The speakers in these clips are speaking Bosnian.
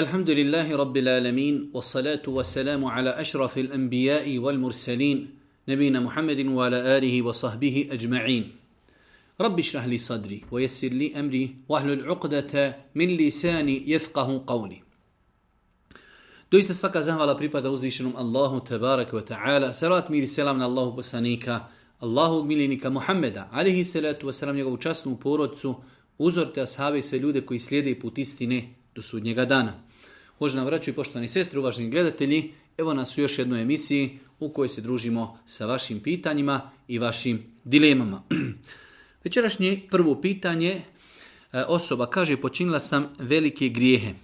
الحمد لله رب العالمين والصلاة والسلام على أشرف الأنبياء والمرسلين نبينا محمد وعلى آله وصحبه أجمعين رب اشرح لي صدري ويسر لي أمري واحلل عقدة من لساني يفقه قولي Doista svaka zahvala pripada uzvišenom Allahu tebarek wa ta'ala. Salat mir selam na Allahu poslanika, Allahu miljenika Muhammeda, alihi salatu wa salam njegovu časnu porodcu, uzorte ashave i sve ljude koji slijede put istine do sudnjega dana. Bože nam vraću i poštovani sestre, uvaženi gledatelji, evo nas u još jednoj emisiji u kojoj se družimo sa vašim pitanjima i vašim dilemama. Večerašnje prvo pitanje, e, osoba kaže počinila sam velike grijehe.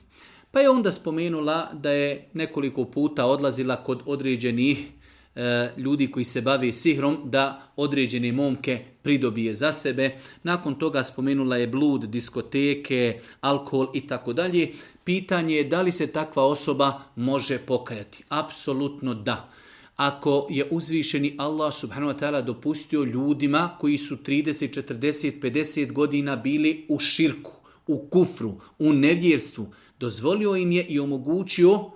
Pa je onda spomenula da je nekoliko puta odlazila kod određenih e, ljudi koji se bave sihrom da određene momke pridobije za sebe. Nakon toga spomenula je blud, diskoteke, alkohol i tako dalje. Pitanje je da li se takva osoba može pokajati. Apsolutno da. Ako je uzvišeni Allah subhanahu wa ta'ala dopustio ljudima koji su 30, 40, 50 godina bili u širku, u kufru, u nevjerstvu, dozvolio im je i omogućio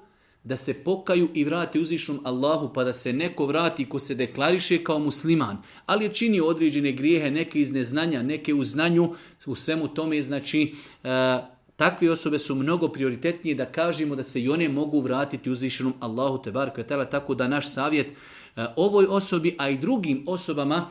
da se pokaju i vrate uzvišnom Allahu, pa da se neko vrati ko se deklariše kao musliman, ali je činio određene grijehe, neke iz neznanja, neke u znanju, u svemu tome znači e, Takve osobe su mnogo prioritetnije da kažemo da se i one mogu vratiti uzvišenom Allahu te tako da naš savjet e, ovoj osobi, a i drugim osobama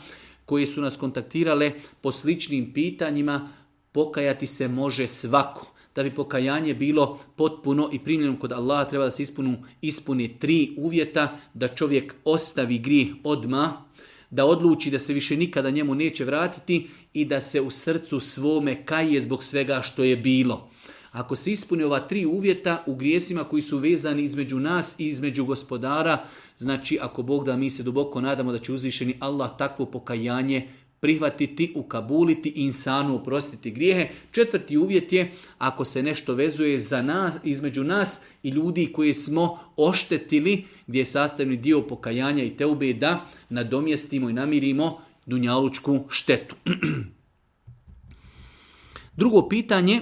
koje su nas kontaktirale po sličnim pitanjima, pokajati se može svako. Da bi pokajanje bilo potpuno i primljeno kod Allaha treba da se ispunu, ispuni tri uvjeta, da čovjek ostavi gri odma, da odluči da se više nikada njemu neće vratiti i da se u srcu svome kaje zbog svega što je bilo. Ako se ispune ova tri uvjeta u grijesima koji su vezani između nas i između gospodara, znači ako Bog da mi se duboko nadamo da će uzvišeni Allah takvo pokajanje prihvatiti, ukabuliti i insanu oprostiti grijehe. Četvrti uvjet je ako se nešto vezuje za nas, između nas i ljudi koje smo oštetili, gdje je sastavni dio pokajanja i teube da nadomjestimo i namirimo dunjalučku štetu. Drugo pitanje,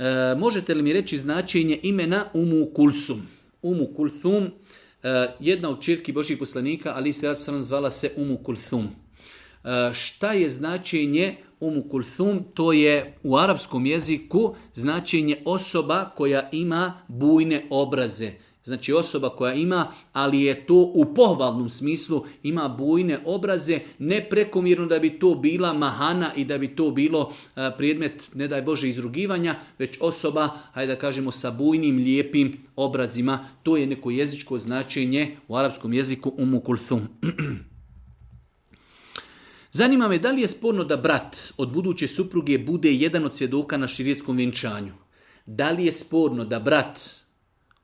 E, možete li mi reći značenje imena Umu Kulsum? Umu Kulsum, e, jedna od čirki Božih poslanika, ali se sam zvala se Umu Kulsum. E, šta je značenje Umu Kulsum? To je u arapskom jeziku značenje osoba koja ima bujne obraze Znači osoba koja ima, ali je to u pohvalnom smislu, ima bujne obraze, ne prekomjerno da bi to bila mahana i da bi to bilo e, predmet, ne daj Bože, izrugivanja, već osoba, hajde da kažemo, sa bujnim, lijepim obrazima. To je neko jezičko značenje u arapskom jeziku umukulthum. Zanima me da li je sporno da brat od buduće supruge bude jedan od svjedoka na širijetskom vjenčanju. Da li je sporno da brat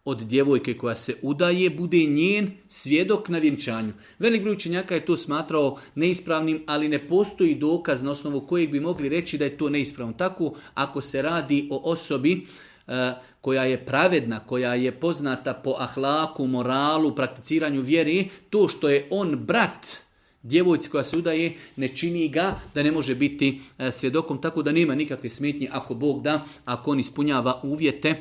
od djevojke koja se udaje bude njen svjedok na vjenčanju. Velik broj učenjaka je to smatrao neispravnim, ali ne postoji dokaz na osnovu kojeg bi mogli reći da je to neispravno. Tako ako se radi o osobi e, koja je pravedna, koja je poznata po ahlaku, moralu, prakticiranju vjeri, to što je on brat djevojci koja se ne čini ga da ne može biti e, svjedokom, tako da nema nikakve smetnje ako Bog da, ako on ispunjava uvjete e,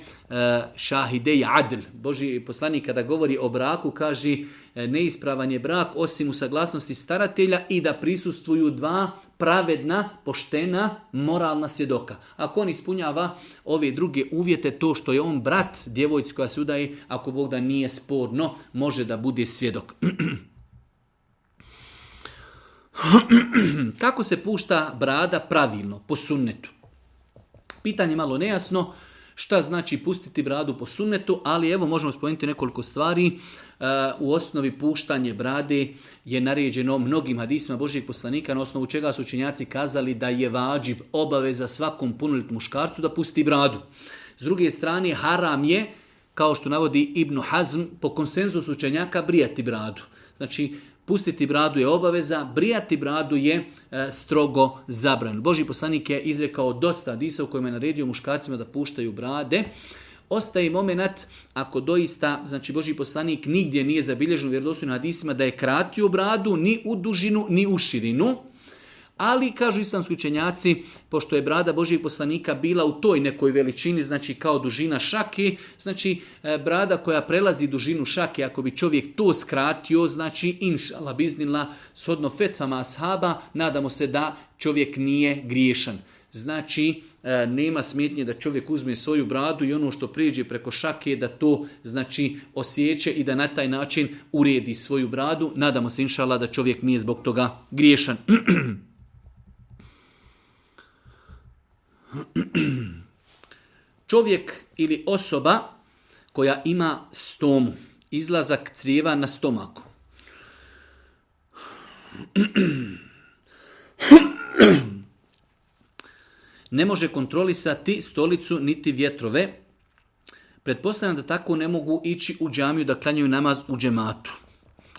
šahide i adl. Boži poslanik kada govori o braku, kaže e, neispravan je brak osim u saglasnosti staratelja i da prisustvuju dva pravedna, poštena, moralna svjedoka. Ako on ispunjava ove druge uvjete, to što je on brat djevojci koja se ako Bog da nije sporno, može da bude svjedok. Kako se pušta brada pravilno, po sunnetu? Pitanje malo nejasno, šta znači pustiti bradu po sunnetu, ali evo možemo spomenuti nekoliko stvari. E, u osnovi puštanje brade je naređeno mnogim hadisima Božijeg poslanika, na osnovu čega su učenjaci kazali da je vađib obaveza svakom punolit muškarcu da pusti bradu. S druge strane, haram je, kao što navodi Ibnu Hazm, po konsenzusu učenjaka brijati bradu. Znači, Pustiti bradu je obaveza, brijati bradu je e, strogo zabranjeno. Boži poslanik je izrekao dosta hadisa u kojima je naredio muškarcima da puštaju brade. Ostaje moment ako doista, znači Boži poslanik nigdje nije zabilježen u na hadisima da je kratio bradu ni u dužinu ni u širinu. Ali, kažu islamski učenjaci, pošto je brada Božijeg poslanika bila u toj nekoj veličini, znači kao dužina šake, znači e, brada koja prelazi dužinu šake, ako bi čovjek to skratio, znači inšala biznila, shodno fecama ashaba, nadamo se da čovjek nije griješan. Znači, e, nema smetnje da čovjek uzme svoju bradu i ono što prijeđe preko šake da to znači osjeće i da na taj način uredi svoju bradu. Nadamo se inšala da čovjek nije zbog toga griješan. Čovjek ili osoba koja ima stomu, izlazak crijeva na stomaku. Ne može kontrolisati stolicu niti vjetrove. Pretpostavljam da tako ne mogu ići u džamiju da klanjaju namaz u džematu.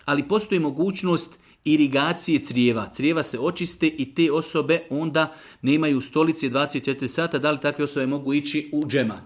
Ali postoji mogućnost irigacije crijeva. Crijeva se očiste i te osobe onda nemaju stolice 24 sata. Da li takve osobe mogu ići u džemat?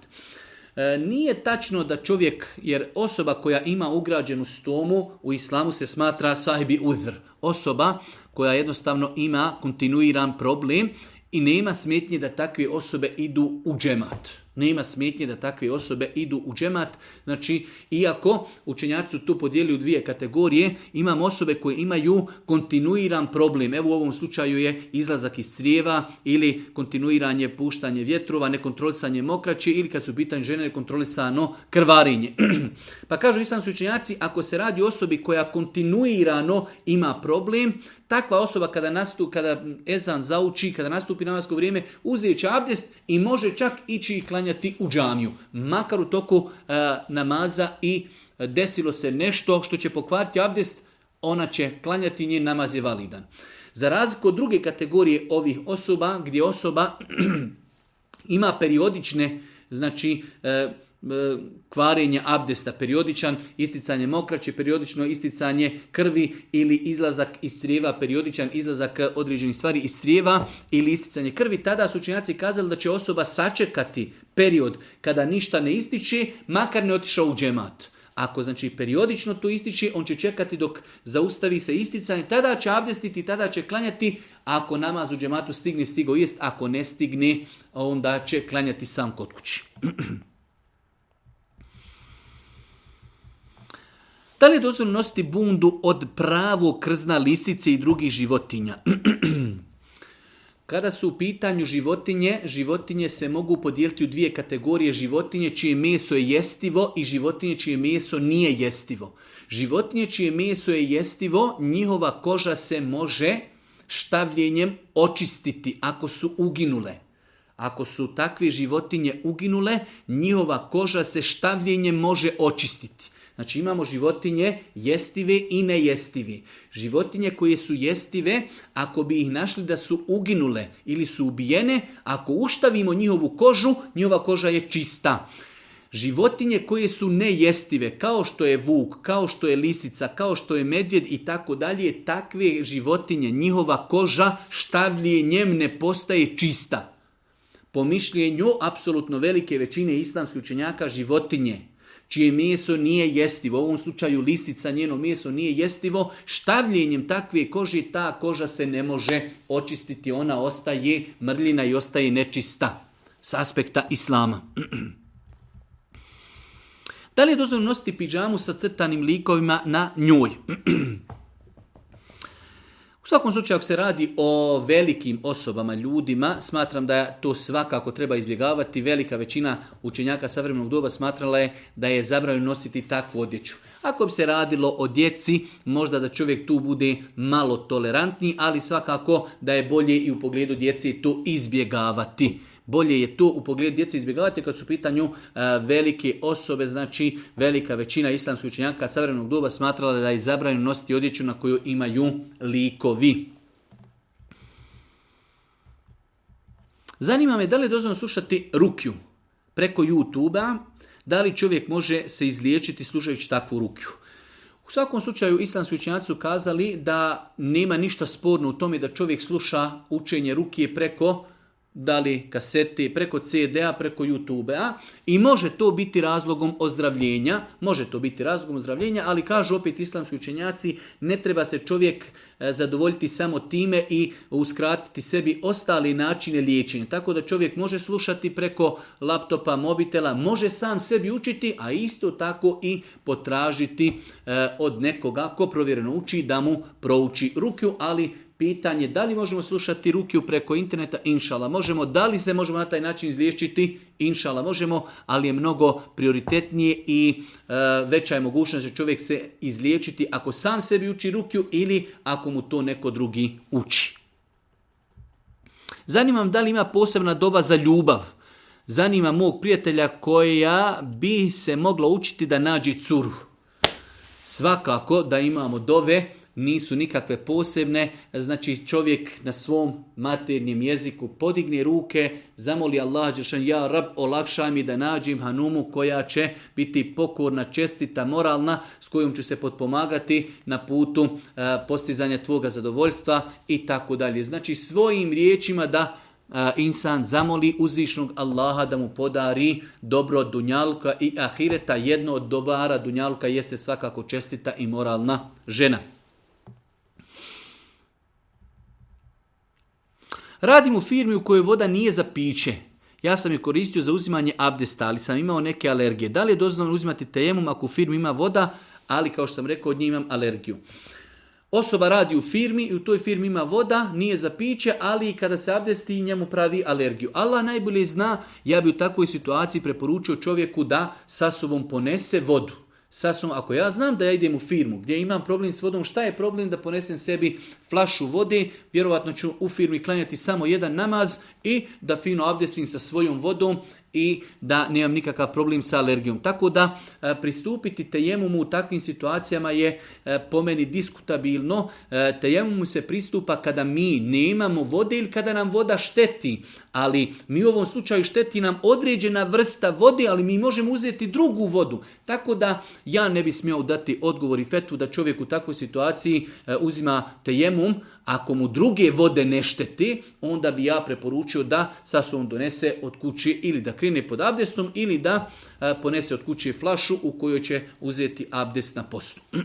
E, nije tačno da čovjek, jer osoba koja ima ugrađenu stomu u islamu se smatra sahibi uzr. Osoba koja jednostavno ima kontinuiran problem i nema smetnje da takve osobe idu u džemat. Nema smetnje da takve osobe idu u džemat. Znači, iako učenjaci su tu podijeli u dvije kategorije, imam osobe koje imaju kontinuiran problem. Evo u ovom slučaju je izlazak iz crijeva ili kontinuiranje puštanje vjetrova, nekontrolisanje mokraće ili kad su pitanje žene nekontrolisano krvarinje. pa kažu islamski učenjaci, ako se radi o osobi koja kontinuirano ima problem, takva osoba kada nastu, kada ezan zauči, kada nastupi namasko vrijeme, uzet abdest i može čak ići i klanjati klanjati u džamiju. Makar u toku e, namaza i e, desilo se nešto što će pokvariti abdest, ona će klanjati njen namaz je validan. Za razliku od druge kategorije ovih osoba, gdje osoba ima periodične, znači, e, E, kvarenje abdesta, periodičan isticanje mokraće, periodično isticanje krvi ili izlazak iz crijeva periodičan izlazak određenih stvari iz crijeva ili isticanje krvi, tada su učenjaci kazali da će osoba sačekati period kada ništa ne ističe, makar ne otišao u džemat. Ako znači periodično to ističe, on će čekati dok zaustavi se isticanje, tada će abdestiti, tada će klanjati. Ako namaz u džematu stigne, stigo jest, ako ne stigne, onda će klanjati sam kod kući. Da li je dozvoljeno nositi bundu od pravog krzna lisice i drugih životinja? Kada su u pitanju životinje, životinje se mogu podijeliti u dvije kategorije. Životinje čije meso je jestivo i životinje čije meso nije jestivo. Životinje čije meso je jestivo, njihova koža se može štavljenjem očistiti ako su uginule. Ako su takve životinje uginule, njihova koža se štavljenjem može očistiti. Znači imamo životinje jestive i nejestive. Životinje koje su jestive, ako bi ih našli da su uginule ili su ubijene, ako uštavimo njihovu kožu, njihova koža je čista. Životinje koje su nejestive, kao što je vuk, kao što je lisica, kao što je medvjed i tako dalje, takve životinje, njihova koža, štavlje njem ne postaje čista. Po mišljenju apsolutno velike većine islamskih učenjaka životinje čije meso nije jestivo, u ovom slučaju lisica, njeno meso nije jestivo, štavljenjem takve kože ta koža se ne može očistiti, ona ostaje mrljina i ostaje nečista s aspekta islama. da li je dozvoljno nositi piđamu sa crtanim likovima na njoj? svakom slučaju, ako se radi o velikim osobama, ljudima, smatram da to svakako treba izbjegavati. Velika većina učenjaka savremenog doba smatrala je da je zabranjeno nositi takvu odjeću. Ako bi se radilo o djeci, možda da čovjek tu bude malo tolerantniji, ali svakako da je bolje i u pogledu djece to izbjegavati. Bolje je to u pogledu djece izbjegavati kad su u pitanju e, velike osobe, znači velika većina islamskih učenjaka savremenog doba smatrala da je zabranjeno nositi odjeću na koju imaju likovi. Zanima me da li je dozvoljeno slušati rukju preko YouTube-a, da li čovjek može se izliječiti slušajući takvu rukju. U svakom slučaju islamski učenjaci su kazali da nema ništa sporno u tome da čovjek sluša učenje rukije preko da li kasete preko CD-a, preko YouTube-a i može to biti razlogom ozdravljenja, može to biti razlogom ozdravljenja, ali kažu opet islamski učenjaci, ne treba se čovjek e, zadovoljiti samo time i uskratiti sebi ostali načine liječenja. Tako da čovjek može slušati preko laptopa, mobitela, može sam sebi učiti, a isto tako i potražiti e, od nekoga ko provjereno uči da mu prouči ruku, ali pitanje da li možemo slušati rukiju preko interneta, inšala možemo, da li se možemo na taj način izliječiti, inšala možemo, ali je mnogo prioritetnije i e, veća je mogućnost da čovjek se izliječiti ako sam sebi uči rukiju ili ako mu to neko drugi uči. Zanimam da li ima posebna doba za ljubav. Zanima mog prijatelja koja bi se mogla učiti da nađi curu. Svakako da imamo dove nisu nikakve posebne, znači čovjek na svom maternjem jeziku podigne ruke, zamoli Allah ja rab, olakšaj mi da nađem hanumu koja će biti pokorna, čestita, moralna, s kojom ću se potpomagati na putu eh, postizanja tvoga zadovoljstva i tako dalje. Znači svojim riječima da eh, insan zamoli uzvišnog Allaha da mu podari dobro dunjalka i ahireta. Jedno od dobara dunjalka jeste svakako čestita i moralna žena. Radim u firmi u kojoj voda nije za piće. Ja sam je koristio za uzimanje abdesta, ali sam imao neke alergije. Da li je dozvoljeno uzimati tejemum ako u firmi ima voda, ali kao što sam rekao, od nje imam alergiju. Osoba radi u firmi i u toj firmi ima voda, nije za piće, ali i kada se abdesti njemu pravi alergiju. Allah najbolje zna, ja bi u takvoj situaciji preporučio čovjeku da sa sobom ponese vodu sobom ako ja znam da ja idem u firmu gdje imam problem s vodom, šta je problem da ponesem sebi flašu vode, vjerovatno ću u firmi klanjati samo jedan namaz i da fino abdestim sa svojom vodom, i da nemam nikakav problem sa alergijom. Tako da e, pristupiti tejemumu u takvim situacijama je e, po meni diskutabilno. E, tejemumu se pristupa kada mi nemamo vode ili kada nam voda šteti. Ali mi u ovom slučaju šteti nam određena vrsta vode, ali mi možemo uzeti drugu vodu. Tako da ja ne bih smio dati odgovor i fetvu da čovjek u takvoj situaciji uzima tejemum. Ako mu druge vode ne šteti, onda bi ja preporučio da sa sobom donese od kuće ili da krene pod abdestom ili da e, ponese od kuće flašu u kojoj će uzeti abdest na postu.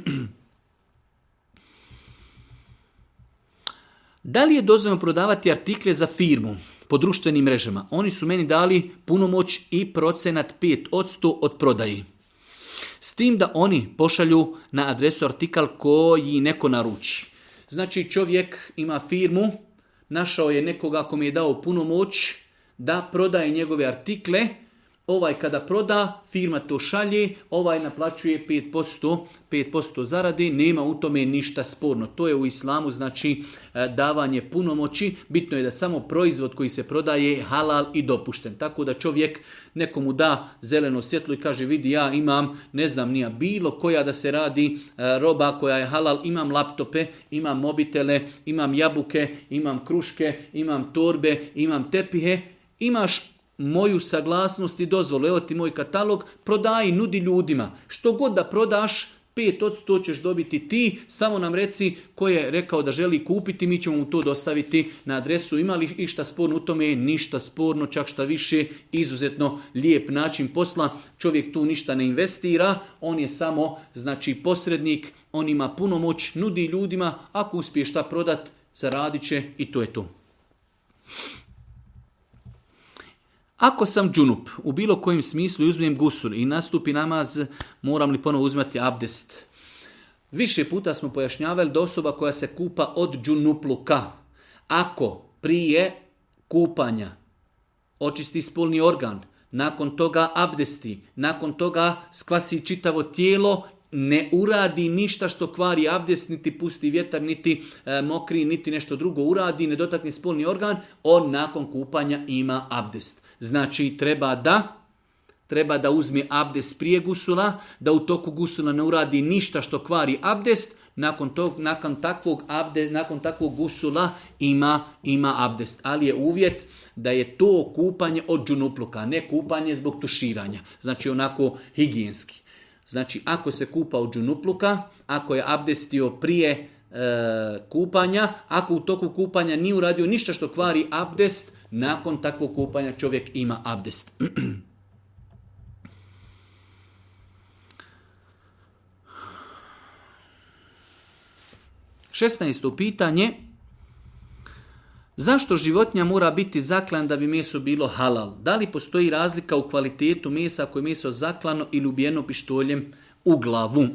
Da li je dozvoljeno prodavati artikle za firmu po društvenim mrežama? Oni su meni dali punomoć i procenat 5% od prodaji. S tim da oni pošalju na adresu artikal koji neko naruči. Znači čovjek ima firmu, našao je nekoga ko mi je dao punomoć da prodaje njegove artikle, ovaj kada proda, firma to šalje, ovaj naplaćuje 5%, 5% zarade, nema u tome ništa sporno. To je u islamu znači e, davanje punomoći, bitno je da samo proizvod koji se prodaje je halal i dopušten. Tako da čovjek nekomu da zeleno svjetlo i kaže vidi ja imam, ne znam nija bilo koja da se radi e, roba koja je halal, imam laptope, imam mobitele, imam jabuke, imam kruške, imam torbe, imam tepihe, imaš moju saglasnost i dozvolu, evo ti moj katalog, prodaj nudi ljudima. Što god da prodaš, 5% ćeš dobiti ti, samo nam reci ko je rekao da želi kupiti, mi ćemo mu to dostaviti na adresu. Ima li išta sporno u tome? Ništa sporno, čak šta više, izuzetno lijep način posla. Čovjek tu ništa ne investira, on je samo znači posrednik, on ima puno moć, nudi ljudima, ako uspije šta prodat, zaradit će i to je to. Ako sam džunup, u bilo kojem smislu uzmem gusur i nastupi namaz, moram li ponovo uzmati abdest? Više puta smo pojašnjavali da osoba koja se kupa od džunupluka, ako prije kupanja očisti spolni organ, nakon toga abdesti, nakon toga skvasi čitavo tijelo, ne uradi ništa što kvari abdest, niti pusti vjetar, niti e, mokri, niti nešto drugo uradi, ne dotakni spolni organ, on nakon kupanja ima abdest. Znači treba da treba da uzme abdest prije gusula, da u toku gusula ne uradi ništa što kvari abdest, nakon, tog, nakon, takvog, nakon takvog gusula ima, ima abdest. Ali je uvjet da je to kupanje od džunupluka, ne kupanje zbog tuširanja. Znači onako higijenski. Znači ako se kupa od džunupluka, ako je abdestio prije e, kupanja, ako u toku kupanja nije uradio ništa što kvari abdest, nakon takvog kupanja čovjek ima abdest. Šestnaesto pitanje. Zašto životinja mora biti zaklan da bi meso bilo halal? Da li postoji razlika u kvalitetu mesa ako je meso zaklano ili ubijeno pištoljem u glavu?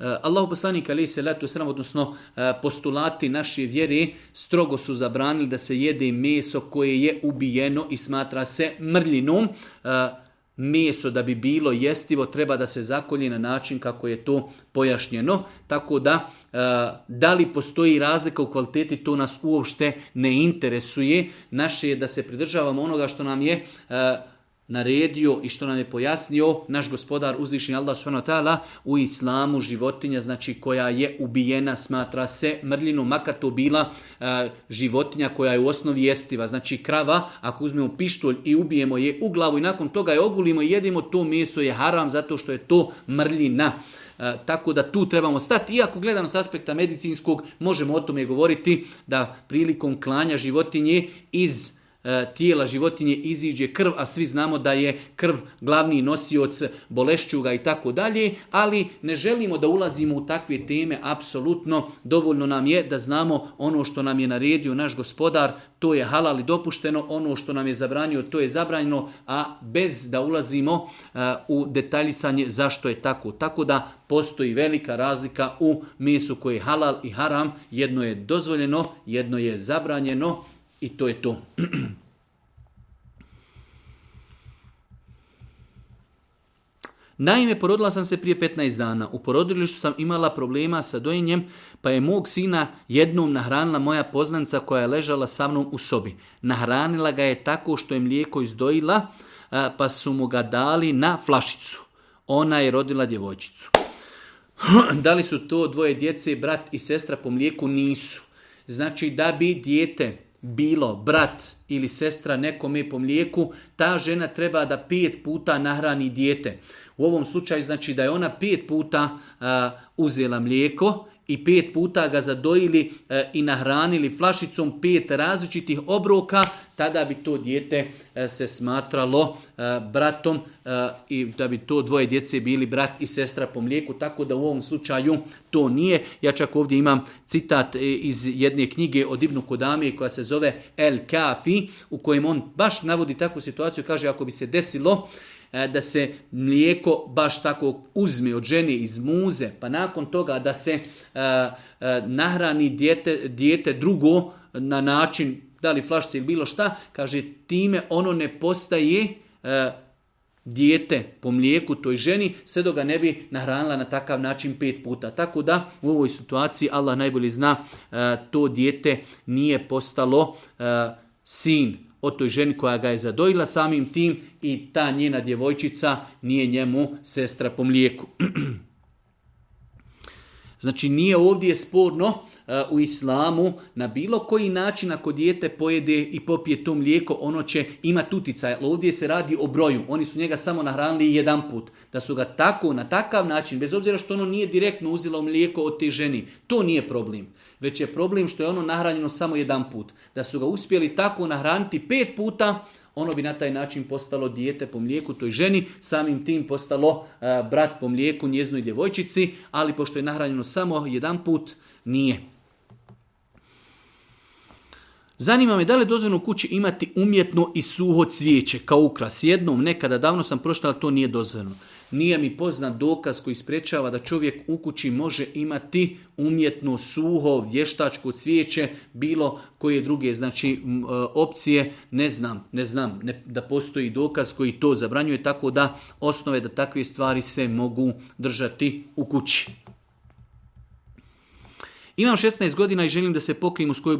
Eh, Allahu poslanik ali se letu sram, odnosno eh, postulati naše vjere, strogo su zabranili da se jede meso koje je ubijeno i smatra se mrljinom. Eh, meso da bi bilo jestivo treba da se zakolje na način kako je to pojašnjeno. Tako da, da li postoji razlika u kvaliteti, to nas uopšte ne interesuje. Naše je da se pridržavamo onoga što nam je naredio i što nam je pojasnio naš gospodar uzvišnji Allah tala u islamu životinja znači koja je ubijena smatra se mrljinom makar to bila e, životinja koja je u osnovi jestiva znači krava ako uzmemo pištolj i ubijemo je u glavu i nakon toga je ogulimo i jedimo to meso je haram zato što je to mrljina e, tako da tu trebamo stati. Iako gledano s aspekta medicinskog, možemo o tome govoriti da prilikom klanja životinje iz E, tijela životinje iziđe krv, a svi znamo da je krv glavni nosioc bolešćuga i tako dalje, ali ne želimo da ulazimo u takve teme, apsolutno dovoljno nam je da znamo ono što nam je naredio naš gospodar, to je halal i dopušteno, ono što nam je zabranio, to je zabranjeno, a bez da ulazimo e, u detaljisanje zašto je tako. Tako da postoji velika razlika u mesu koje je halal i haram, jedno je dozvoljeno, jedno je zabranjeno, i to je to. Naime, porodila sam se prije 15 dana. U porodilištu sam imala problema sa dojenjem, pa je mog sina jednom nahranila moja poznanca koja je ležala sa mnom u sobi. Nahranila ga je tako što je mlijeko izdojila, pa su mu ga dali na flašicu. Ona je rodila djevojčicu. da li su to dvoje djece, brat i sestra po mlijeku? Nisu. Znači, da bi dijete bilo brat ili sestra nekome po mlijeku, ta žena treba da pet puta nahrani dijete. U ovom slučaju znači da je ona pet puta uzela mlijeko i pet puta ga zadojili e, i nahranili flašicom pet različitih obroka tada bi to dijete e, se smatralo e, bratom e, i da bi to dvoje djece bili brat i sestra po mlijeku, tako da u ovom slučaju to nije. Ja čak ovdje imam citat iz jedne knjige od Ibnu kodamije koja se zove El Kafi, u kojem on baš navodi takvu situaciju, kaže ako bi se desilo da se mlijeko baš tako uzme od žene iz muze, pa nakon toga da se nahrani dijete, dijete drugo na način da li flašce ili bilo šta, kaže time ono ne postaje e, dijete po mlijeku toj ženi, sve do ga ne bi nahranila na takav način pet puta. Tako da u ovoj situaciji Allah najbolje zna e, to dijete nije postalo e, sin od toj ženi koja ga je zadojila samim tim i ta njena djevojčica nije njemu sestra po mlijeku. Znači nije ovdje sporno E, u islamu na bilo koji način ako dijete pojede i popije to mlijeko, ono će imati utjecaj. Ovdje se radi o broju. Oni su njega samo nahranili jedan put. Da su ga tako, na takav način, bez obzira što ono nije direktno uzelo mlijeko od te ženi, to nije problem. Već je problem što je ono nahranjeno samo jedan put. Da su ga uspjeli tako nahraniti pet puta, ono bi na taj način postalo dijete po mlijeku toj ženi, samim tim postalo e, brat po mlijeku njeznoj djevojčici, ali pošto je nahranjeno samo jedan put, nije. Zanima me da li je dozvoljeno u kući imati umjetno i suho cvijeće kao ukras. Jednom, nekada davno sam prošla, to nije dozvoljeno. Nije mi poznat dokaz koji sprečava da čovjek u kući može imati umjetno, suho, vještačko cvijeće, bilo koje druge znači, e, opcije. Ne znam, ne znam da postoji dokaz koji to zabranjuje, tako da osnove da takve stvari se mogu držati u kući. Imam 16 godina i želim da se pokrijem u svojoj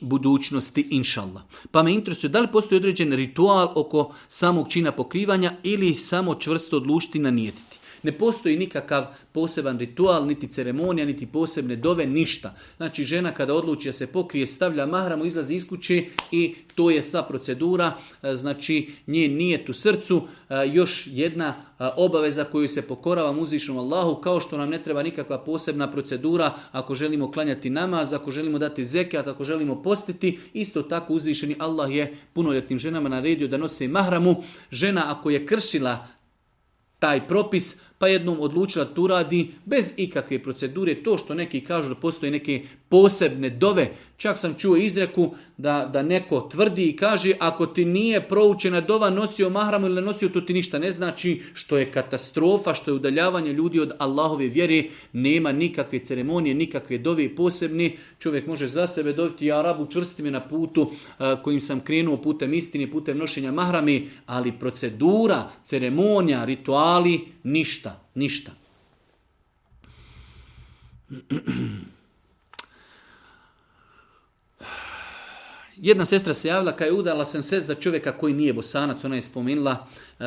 budućnosti, inšallah. Pa me interesuje da li postoji određen ritual oko samog čina pokrivanja ili samo čvrsto odlučiti na ne postoji nikakav poseban ritual, niti ceremonija, niti posebne dove, ništa. Znači žena kada odluči da se pokrije, stavlja mahramu, izlazi iz kuće i to je sva procedura. E, znači nje nije tu srcu. E, još jedna e, obaveza koju se pokorava muzičnom Allahu, kao što nam ne treba nikakva posebna procedura ako želimo klanjati namaz, ako želimo dati zekat, ako želimo postiti, isto tako uzvišeni Allah je punoljetnim ženama naredio da nose mahramu. Žena ako je kršila taj propis, pa jednom odlučila tu to bez ikakve procedure. To što neki kažu da postoje neke posebne dove. Čak sam čuo izreku da, da neko tvrdi i kaže ako ti nije proučena dova nosio mahramu ili nosio, to ti ništa ne znači što je katastrofa, što je udaljavanje ljudi od Allahove vjeri. Nema nikakve ceremonije, nikakve dove i posebne. Čovjek može za sebe doviti ja rabu čvrsti na putu eh, kojim sam krenuo putem istine, putem nošenja mahrami, ali procedura, ceremonija, rituali, ništa, ništa. Jedna sestra se javila kada je udala sam se za čovjeka koji nije bosanac, ona je spomenula eh,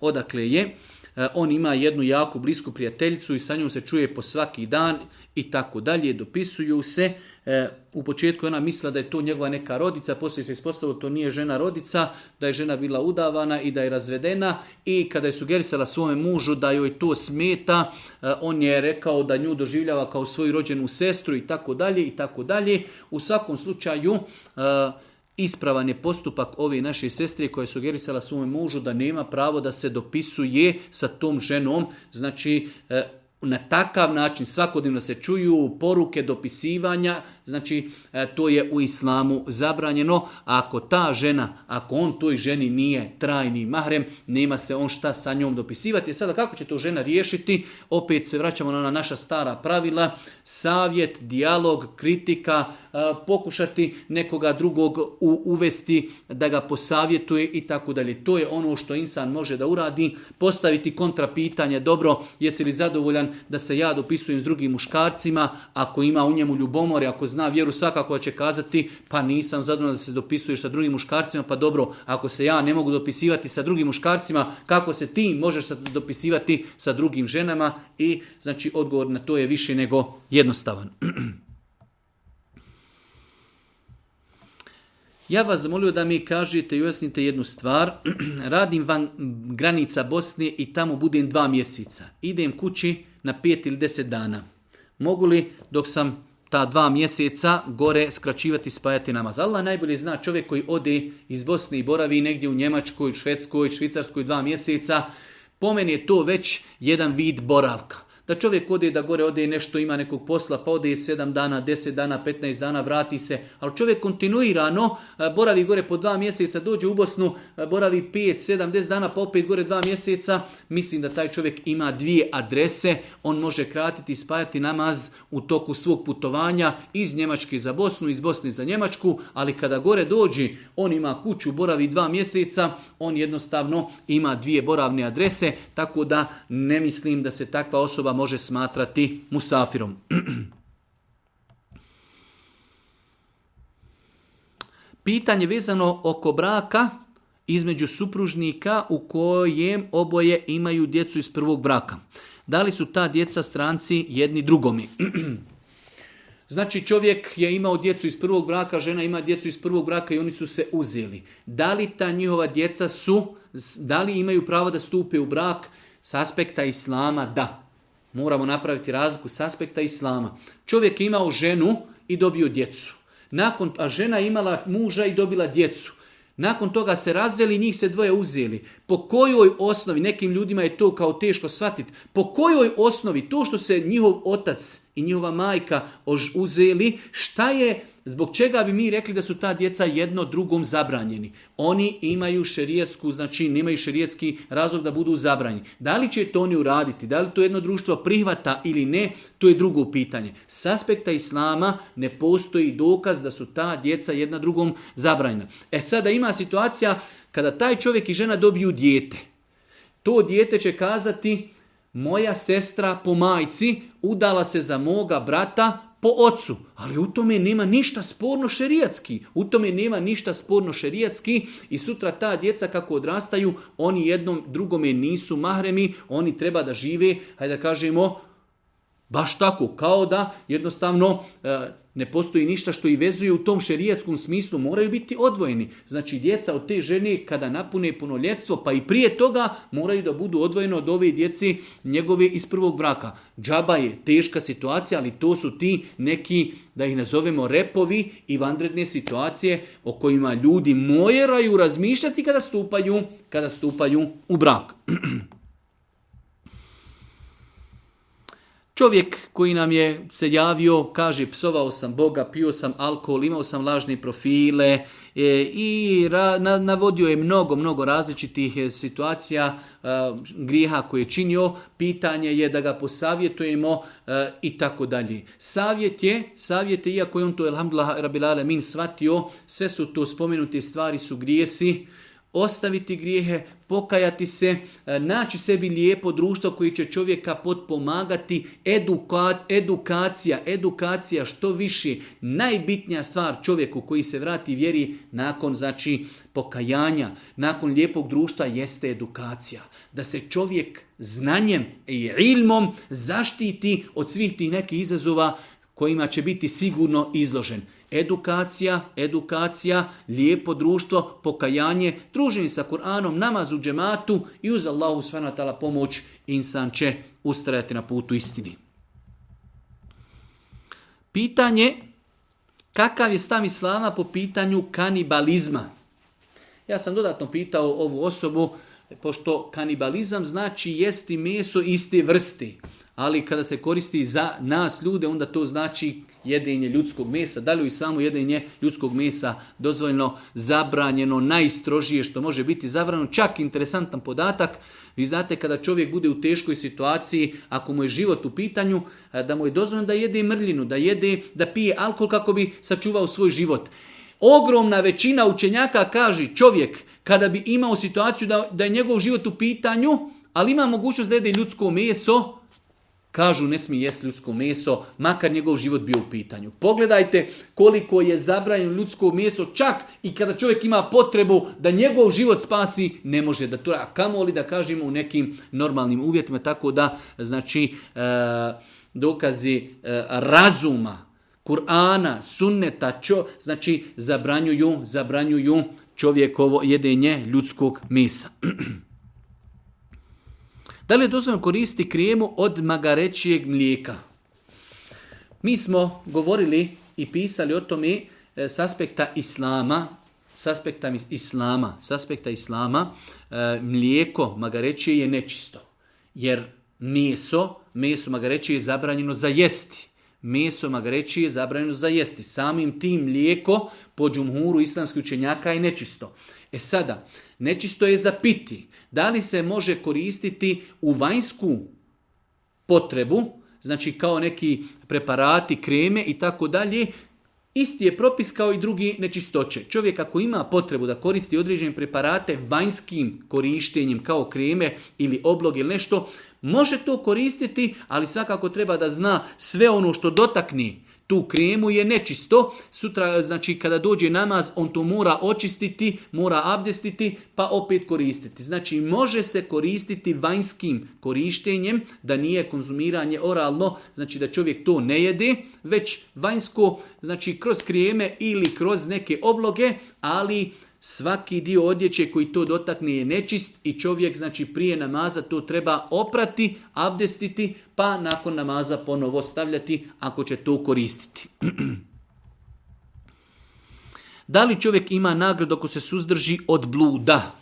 odakle je. E, on ima jednu jako blisku prijateljicu i sa njom se čuje po svaki dan i tako dalje, dopisuju se. E, u početku ona mislila da je to njegova neka rodica, poslije se ispostavilo to nije žena rodica, da je žena bila udavana i da je razvedena i kada je sugerisala svome mužu da joj to smeta, e, on je rekao da nju doživljava kao svoju rođenu sestru i tako dalje i tako dalje. U svakom slučaju ispravan je postupak ove naše sestre koja je sugerisala svome mužu da nema pravo da se dopisuje sa tom ženom. Znači, eh, na takav način svakodnevno se čuju poruke dopisivanja Znači, e, to je u islamu zabranjeno. Ako ta žena, ako on toj ženi nije trajni mahrem, nema se on šta sa njom dopisivati. E sada, kako će to žena riješiti? Opet se vraćamo na naša stara pravila. Savjet, dijalog, kritika, e, pokušati nekoga drugog uvesti da ga posavjetuje i tako dalje. To je ono što insan može da uradi, postaviti kontra pitanje, dobro, jesi li zadovoljan da se ja dopisujem s drugim muškarcima, ako ima u njemu ljubomore, ako zna vjeru svakako će kazati pa nisam zadovoljan da se dopisuješ sa drugim muškarcima, pa dobro, ako se ja ne mogu dopisivati sa drugim muškarcima, kako se ti možeš dopisivati sa drugim ženama i znači odgovor na to je više nego jednostavan. Ja vas zamolio da mi kažete i ujasnite jednu stvar. Radim van granica Bosne i tamo budem dva mjeseca. Idem kući na pet ili deset dana. Mogu li dok sam ta dva mjeseca gore skraćivati spajati namaz. Allah najbolje zna čovjek koji ode iz Bosne i boravi negdje u Njemačkoj, Švedskoj, Švicarskoj dva mjeseca, po meni je to već jedan vid boravka. Da čovjek ode da gore ode nešto, ima nekog posla, pa ode 7 dana, 10 dana, 15 dana, vrati se. Ali čovjek kontinuirano e, boravi gore po dva mjeseca, dođe u Bosnu, e, boravi 5, 7, 10 dana, pa opet gore dva mjeseca. Mislim da taj čovjek ima dvije adrese, on može kratiti i spajati namaz u toku svog putovanja iz Njemačke za Bosnu, iz Bosne za Njemačku, ali kada gore dođi, on ima kuću, boravi dva mjeseca, on jednostavno ima dvije boravne adrese, tako da ne mislim da se takva osoba može smatrati musafirom. Pitanje vezano oko braka između supružnika u kojem oboje imaju djecu iz prvog braka. Da li su ta djeca stranci jedni drugomi? Znači čovjek je imao djecu iz prvog braka, žena ima djecu iz prvog braka i oni su se uzeli. Da li ta njihova djeca su, da li imaju pravo da stupe u brak? S aspekta islama da. Moramo napraviti razliku s aspekta islama. Čovjek je imao ženu i dobio djecu. Nakon, a žena imala muža i dobila djecu. Nakon toga se razveli njih se dvoje uzeli. Po kojoj osnovi, nekim ljudima je to kao teško shvatiti, po kojoj osnovi to što se njihov otac i njihova majka uzeli, šta je Zbog čega bi mi rekli da su ta djeca jedno drugom zabranjeni? Oni imaju šerijetsku, znači nemaju šerijetski razlog da budu zabranjeni. Da li će to oni uraditi? Da li to jedno društvo prihvata ili ne? To je drugo pitanje. S aspekta islama ne postoji dokaz da su ta djeca jedna drugom zabranjena. E sada ima situacija kada taj čovjek i žena dobiju dijete. To dijete će kazati moja sestra po majci udala se za moga brata ocu. Ali u tome nema ništa sporno šerijatski. U tome nema ništa sporno šerijatski i sutra ta djeca kako odrastaju, oni jednom drugome nisu mahremi, oni treba da žive, hajde da kažemo, baš tako, kao da jednostavno e, ne postoji ništa što i vezuje u tom šerijetskom smislu, moraju biti odvojeni. Znači djeca od te žene kada napune punoljetstvo, pa i prije toga moraju da budu odvojeni od ove djeci njegove iz prvog braka. Džaba je teška situacija, ali to su ti neki, da ih nazovemo repovi i vanredne situacije o kojima ljudi mojeraju razmišljati kada stupaju, kada stupaju u brak. Čovjek koji nam je se javio, kaže, psovao sam Boga, pio sam alkohol, imao sam lažne profile e, i navodio je mnogo, mnogo različitih e, situacija, e, grijeha koje je činio. Pitanje je da ga posavjetujemo e, i tako dalje. Savjet je, savjet je, iako je on to, alhamdulillah, rabilale min, shvatio, sve su to spomenute stvari, su grijesi, ostaviti grijehe, pokajati se, e, naći sebi lijepo društvo koji će čovjeka potpomagati, edukacija, edukacija što više, najbitnija stvar čovjeku koji se vrati vjeri nakon znači pokajanja, nakon lijepog društva jeste edukacija. Da se čovjek znanjem i ilmom zaštiti od svih tih nekih izazova kojima će biti sigurno izložen. Edukacija, edukacija, lijepo društvo, pokajanje, druženje sa Kur'anom, namaz u džematu i uz Allahu natala pomoć insan će ustrajati na putu istini. Pitanje, kakav je stav Islama po pitanju kanibalizma? Ja sam dodatno pitao ovu osobu, pošto kanibalizam znači jesti meso iste vrsti ali kada se koristi za nas ljude, onda to znači jedenje ljudskog mesa. Da li je samo jedenje ljudskog mesa dozvoljno zabranjeno, najstrožije što može biti zabranjeno. Čak interesantan podatak, vi znate kada čovjek bude u teškoj situaciji, ako mu je život u pitanju, eh, da mu je dozvoljeno da jede mrljinu, da jede, da pije alkohol kako bi sačuvao svoj život. Ogromna većina učenjaka kaže čovjek kada bi imao situaciju da, da je njegov život u pitanju, ali ima mogućnost da jede ljudsko meso, Kažu ne smije jesti ljudsko meso, makar njegov život bio u pitanju. Pogledajte koliko je zabranjeno ljudsko meso, čak i kada čovjek ima potrebu da njegov život spasi, ne može da to A li da kažemo u nekim normalnim uvjetima, tako da znači e, dokazi e, razuma, Kur'ana, sunneta, čo, znači zabranjuju, zabranjuju čovjekovo jedenje ljudskog mesa. Da li je dozvoljeno koristiti kremu od magarećijeg mlijeka? Mi smo govorili i pisali o tome e, s aspekta islama, s aspekta islama, s aspekta islama e, mlijeko magarećije je nečisto. Jer meso, meso magarećije je zabranjeno za jesti. Meso magarećije je zabranjeno za jesti. Samim tim mlijeko po džumhuru islamskih učenjaka je nečisto. E sada, nečisto je za piti. Da li se može koristiti u vanjsku potrebu, znači kao neki preparati, kreme i tako dalje, Isti je propis kao i drugi nečistoće. Čovjek ako ima potrebu da koristi određene preparate vanjskim korištenjem kao kreme ili oblog ili nešto, može to koristiti, ali svakako treba da zna sve ono što dotakni tu kremu je nečisto. Sutra, znači, kada dođe namaz, on to mora očistiti, mora abdestiti, pa opet koristiti. Znači, može se koristiti vanjskim korištenjem, da nije konzumiranje oralno, znači da čovjek to ne jede, već vanjsko, znači, kroz krijeme ili kroz neke obloge, ali Svaki dio odjeće koji to dotakne je nečist i čovjek znači prije namaza to treba oprati, abdestiti, pa nakon namaza ponovo stavljati ako će to koristiti. da li čovjek ima nagradu ako se suzdrži od bluda?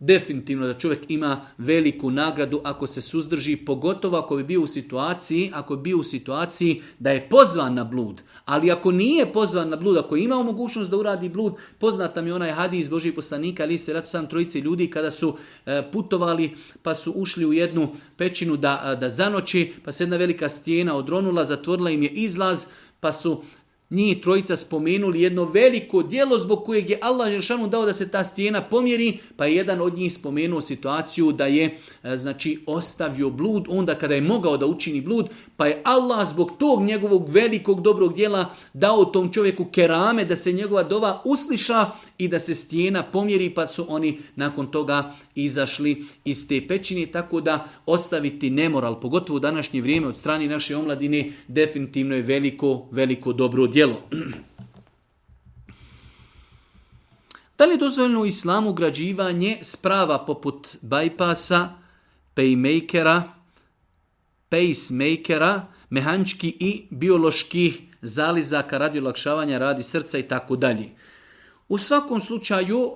Definitivno da čovjek ima veliku nagradu ako se suzdrži, pogotovo ako bi bio u situaciji, ako bi bio u situaciji da je pozvan na blud. Ali ako nije pozvan na blud, ako ima imao mogućnost da uradi blud, poznata mi onaj hadi iz Božih poslanika, ali se ratu sam trojici ljudi kada su e, putovali pa su ušli u jednu pećinu da, e, da zanoći, pa se jedna velika stijena odronula, zatvorila im je izlaz, pa su njih trojica spomenuli jedno veliko dijelo zbog kojeg je Allah Žešanu dao da se ta stijena pomjeri, pa je jedan od njih spomenuo situaciju da je e, znači ostavio blud onda kada je mogao da učini blud, pa je Allah zbog tog njegovog velikog dobrog djela dao tom čovjeku kerame da se njegova dova usliša i da se stijena pomjeri pa su oni nakon toga izašli iz te pećine. Tako da ostaviti nemoral, pogotovo u današnje vrijeme od strani naše omladine, definitivno je veliko, veliko dobro djelo. Da li je dozvoljeno u islamu građivanje sprava poput bypassa, paymakera, pacemakera, mehančki i bioloških zalizaka radi olakšavanja radi srca i tako dalje. U svakom slučaju, e,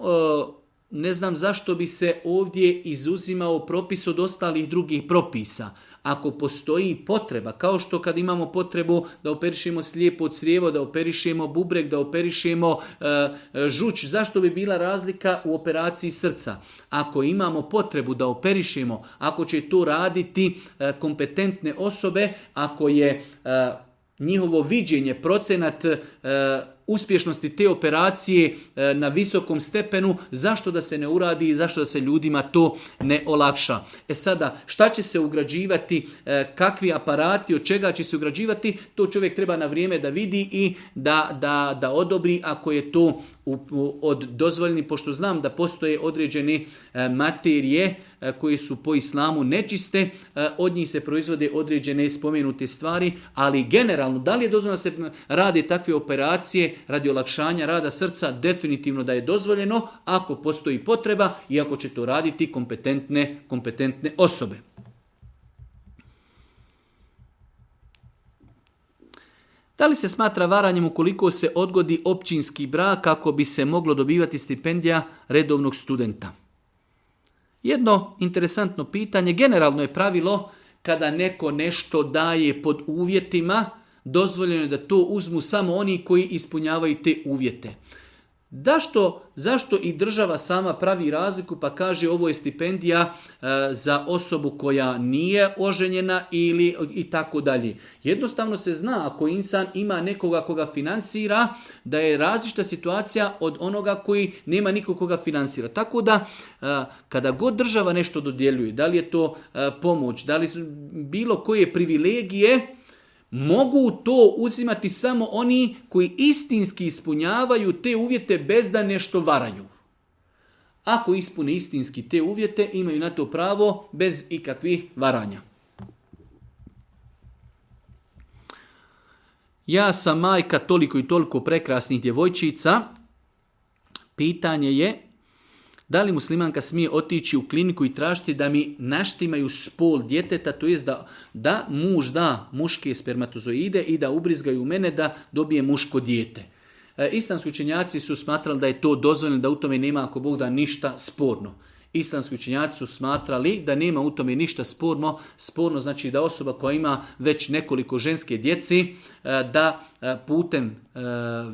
ne znam zašto bi se ovdje izuzimao propis od ostalih drugih propisa. Ako postoji potreba, kao što kad imamo potrebu da operišemo slijepo crijevo, da operišemo bubreg, da operišemo e, žuč, zašto bi bila razlika u operaciji srca? Ako imamo potrebu da operišemo, ako će to raditi e, kompetentne osobe, ako je e, njihovo viđenje, procenat uspješnosti te operacije e, na visokom stepenu, zašto da se ne uradi i zašto da se ljudima to ne olakša. E sada, šta će se ugrađivati, e, kakvi aparati, od čega će se ugrađivati, to čovjek treba na vrijeme da vidi i da, da, da odobri ako je to od dozvoljni, pošto znam da postoje određene e, materije E, koje su po islamu nečiste, e, od njih se proizvode određene spomenute stvari, ali generalno, da li je dozvoljeno da se rade takve operacije radi olakšanja rada srca? Definitivno da je dozvoljeno, ako postoji potreba i ako će to raditi kompetentne, kompetentne osobe. Da li se smatra varanjem ukoliko se odgodi općinski brak kako bi se moglo dobivati stipendija redovnog studenta? Jedno interesantno pitanje, generalno je pravilo kada neko nešto daje pod uvjetima, dozvoljeno je da to uzmu samo oni koji ispunjavaju te uvjete. Da što, zašto i država sama pravi razliku pa kaže ovo je stipendija e, za osobu koja nije oženjena ili i tako dalje. Jednostavno se zna ako insan ima nekoga koga financira da je različita situacija od onoga koji nema nikoga koga financira. Tako da e, kada god država nešto dodjeljuje, da li je to e, pomoć, da li su bilo koje privilegije, mogu to uzimati samo oni koji istinski ispunjavaju te uvjete bez da nešto varaju. Ako ispune istinski te uvjete, imaju na to pravo bez ikakvih varanja. Ja sam majka toliko i toliko prekrasnih djevojčica. Pitanje je da li muslimanka smije otići u kliniku i tražiti da mi naštimaju spol djeteta, to jest da, da muž da muške spermatozoide i da ubrizgaju mene da dobije muško dijete. E, islamski učenjaci su smatrali da je to dozvoljeno, da u tome nema ako Bog da ništa sporno. Islamski učenjaci su smatrali da nema u tome ništa sporno. Sporno znači da osoba koja ima već nekoliko ženske djeci, e, da e, putem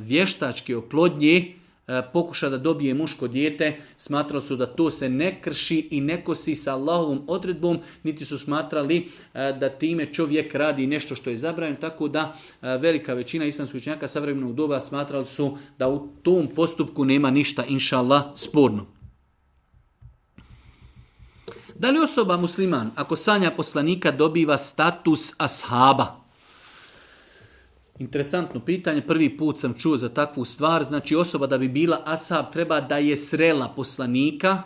vještačke oplodnje, E, pokuša da dobije muško dijete, smatrali su da to se ne krši i ne kosi sa Allahovom odredbom, niti su smatrali e, da time čovjek radi nešto što je zabranjeno, tako da e, velika većina islamskih učenjaka savremenog doba smatrali su da u tom postupku nema ništa, inša sporno. Da li osoba musliman, ako sanja poslanika, dobiva status ashaba? Interesantno pitanje, prvi put sam čuo za takvu stvar, znači osoba da bi bila asab treba da je srela poslanika,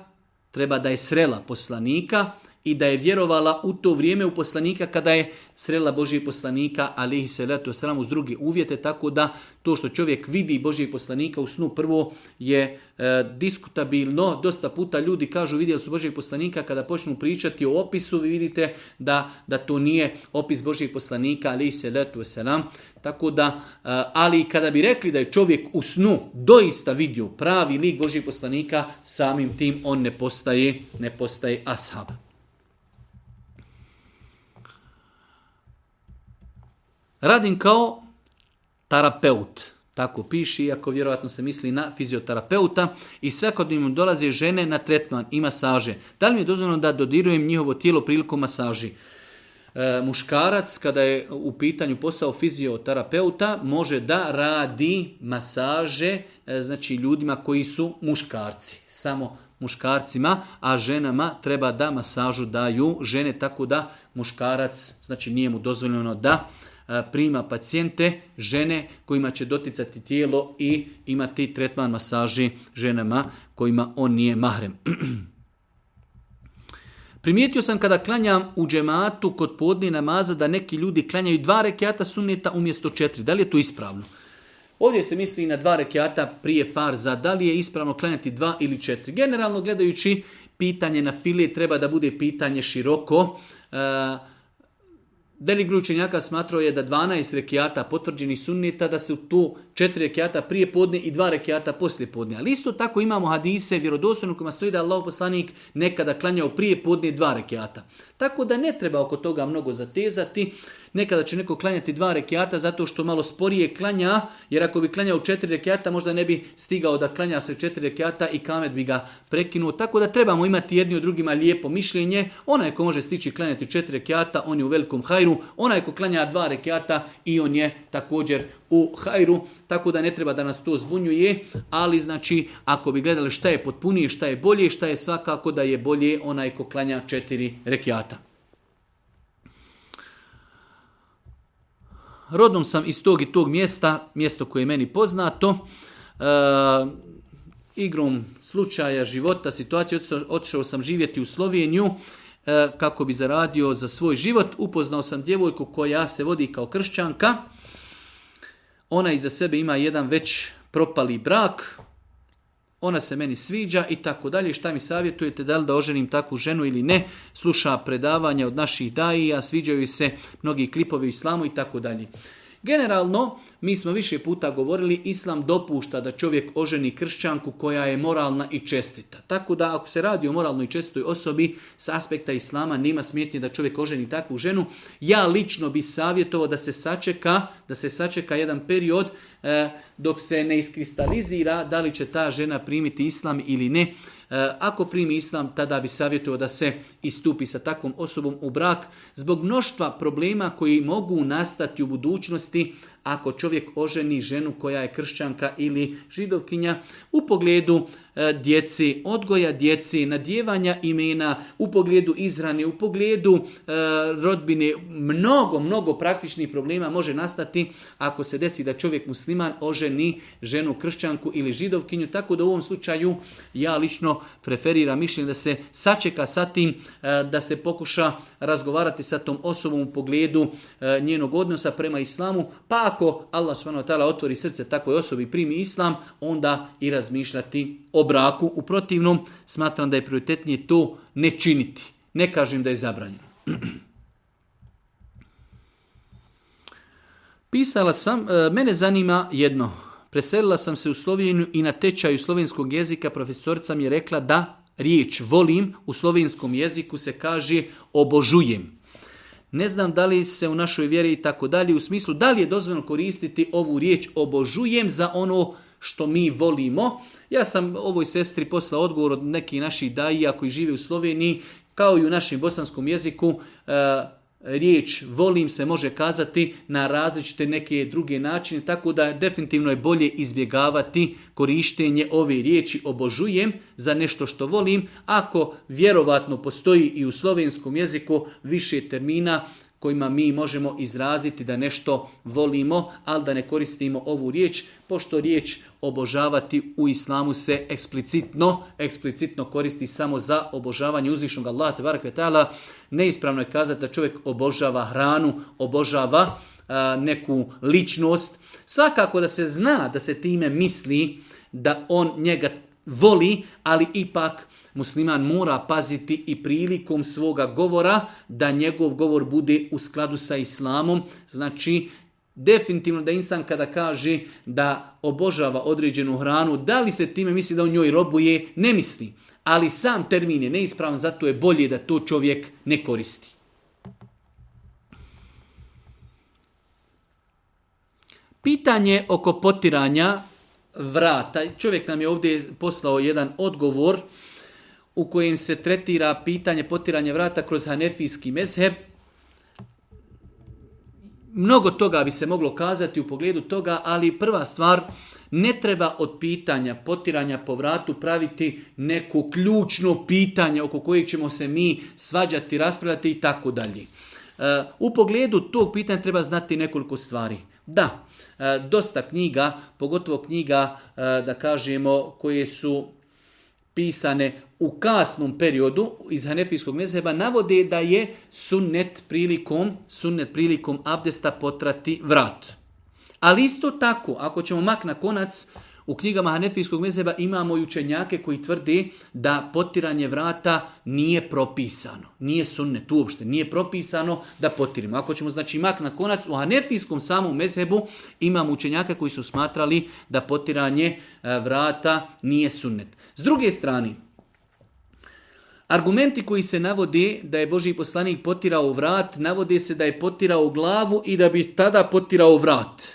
treba da je srela poslanika i da je vjerovala u to vrijeme u poslanika kada je srela Božijeg poslanika, ali se leto sram uz druge uvjete, tako da to što čovjek vidi Božijeg poslanika u snu prvo je e, diskutabilno. Dosta puta ljudi kažu vidjeli su Božijeg poslanika, kada počnu pričati o opisu, vi vidite da, da to nije opis Božijeg poslanika, ali se leto sram. Tako da, e, ali kada bi rekli da je čovjek u snu doista vidio pravi lik Božih poslanika, samim tim on ne postaje, ne postaje ashab. Radim kao terapeut. Tako piši, iako vjerojatno se misli na fizioterapeuta. I svakodnevno dolaze žene na tretman i masaže. Da li mi je dozvoljeno da dodirujem njihovo tijelo prilikom masaži? E, muškarac kada je u pitanju posao fizioterapeuta može da radi masaže e, znači ljudima koji su muškarci, samo muškarcima, a ženama treba da masažu daju žene tako da muškarac, znači nije mu dozvoljeno da e, prima pacijente, žene kojima će doticati tijelo i imati tretman masaži ženama kojima on nije mahrem. Primijetio sam kada klanjam u džematu kod podne namaza da neki ljudi klanjaju dva rekiata sunneta umjesto četiri. Da li je to ispravno? Ovdje se misli na dva rekiata prije farza. Da li je ispravno klanjati dva ili četiri? Generalno gledajući, pitanje na filije treba da bude pitanje široko. E, Velik gručenjaka smatrao je da 12 rekiata potvrđenih sunnita, da su to 4 rekiata prije podne i 2 rekiata poslije podne. Ali isto tako imamo hadise vjerodostojno kojima stoji da Allah poslanik nekada klanjao prije podne 2 rekiata. Tako da ne treba oko toga mnogo zatezati. Nekada će neko klanjati dva rekiata zato što malo sporije klanja, jer ako bi klanjao četiri rekiata možda ne bi stigao da klanja se četiri rekiata i kamet bi ga prekinuo. Tako da trebamo imati jedni od drugima lijepo mišljenje. Onaj ko može stići klanjati četiri rekiata, on je u velikom hajru. Onaj ko klanja dva rekiata i on je također u hajru, tako da ne treba da nas to zbunjuje, ali znači ako bi gledali šta je potpunije, šta je bolje, šta je svakako da je bolje onaj ko klanja četiri rekiata. rodom sam iz tog i tog mjesta, mjesto koje je meni poznato, e, igrom slučaja, života, situacije, otišao sam živjeti u Sloveniju e, kako bi zaradio za svoj život. Upoznao sam djevojku koja se vodi kao kršćanka. Ona iza sebe ima jedan već propali brak, ona se meni sviđa i tako dalje, šta mi savjetujete, da li da oženim takvu ženu ili ne, sluša predavanja od naših a sviđaju se mnogi klipovi islamu i tako dalje. Generalno, mi smo više puta govorili, Islam dopušta da čovjek oženi kršćanku koja je moralna i čestita. Tako da ako se radi o moralnoj i čestitoj osobi, s aspekta Islama nema smjetnje da čovjek oženi takvu ženu. Ja lično bi savjetovao da se sačeka, da se sačeka jedan period eh, dok se ne iskristalizira da li će ta žena primiti Islam ili ne. E, ako primi islam, tada bi savjetovao da se istupi sa takvom osobom u brak zbog mnoštva problema koji mogu nastati u budućnosti, ako čovjek oženi ženu koja je kršćanka ili židovkinja u pogledu e, djeci, odgoja djeci, nadjevanja imena, u pogledu izrane, u pogledu e, rodbine, mnogo, mnogo praktičnih problema može nastati ako se desi da čovjek musliman oženi ženu kršćanku ili židovkinju, tako da u ovom slučaju ja lično preferiram mišljenje da se sačeka sa tim, e, da se pokuša razgovarati sa tom osobom u pogledu njenog odnosa prema islamu, pa ako Allah subhanahu otvori srce takvoj osobi i primi islam, onda i razmišljati o braku. U protivnom, smatram da je prioritetnije to ne činiti. Ne kažem da je zabranjeno. Pisala sam, e, mene zanima jedno. Preselila sam se u Sloveniju i na tečaju slovenskog jezika profesorica mi je rekla da riječ volim u slovenskom jeziku se kaže obožujem ne znam da li se u našoj vjeri i tako dalje, u smislu da li je dozvoljeno koristiti ovu riječ obožujem za ono što mi volimo. Ja sam ovoj sestri poslao odgovor od nekih naših dajija koji žive u Sloveniji, kao i u našem bosanskom jeziku, e, riječ volim se može kazati na različite neke druge načine, tako da definitivno je bolje izbjegavati korištenje ove riječi obožujem za nešto što volim, ako vjerovatno postoji i u slovenskom jeziku više termina kojima mi možemo izraziti da nešto volimo, ali da ne koristimo ovu riječ, pošto riječ obožavati u islamu se eksplicitno, eksplicitno koristi samo za obožavanje uzvišnog Allaha tebara Neispravno je kazati da čovjek obožava hranu, obožava neku ličnost. Svakako da se zna da se time misli da on njega voli, ali ipak musliman mora paziti i prilikom svoga govora da njegov govor bude u skladu sa islamom. Znači, definitivno da insan kada kaže da obožava određenu hranu, da li se time misli da u njoj robuje, ne misli. Ali sam termin je neispravan, zato je bolje da to čovjek ne koristi. Pitanje oko potiranja vrata. Čovjek nam je ovdje poslao jedan odgovor u kojem se tretira pitanje potiranje vrata kroz hanefijski mezheb. Mnogo toga bi se moglo kazati u pogledu toga, ali prva stvar, ne treba od pitanja potiranja po vratu praviti neko ključno pitanje oko kojeg ćemo se mi svađati, raspravljati i tako dalje. E, u pogledu tog pitanja treba znati nekoliko stvari. Da, e, dosta knjiga, pogotovo knjiga, e, da kažemo, koje su pisane u kasnom periodu iz Hanefijskog mezheba navode da je sunnet prilikom, sunnet prilikom abdesta potrati vrat. Ali isto tako, ako ćemo mak na konac, u knjigama Hanefijskog mezheba imamo i učenjake koji tvrde da potiranje vrata nije propisano. Nije sunnet uopšte, nije propisano da potirimo. Ako ćemo znači mak na konac, u Hanefijskom samom mezhebu imamo učenjake koji su smatrali da potiranje e, vrata nije sunnet. S druge strane, Argumenti koji se navode da je Boži poslanik potirao vrat, navode se da je potirao glavu i da bi tada potirao vrat.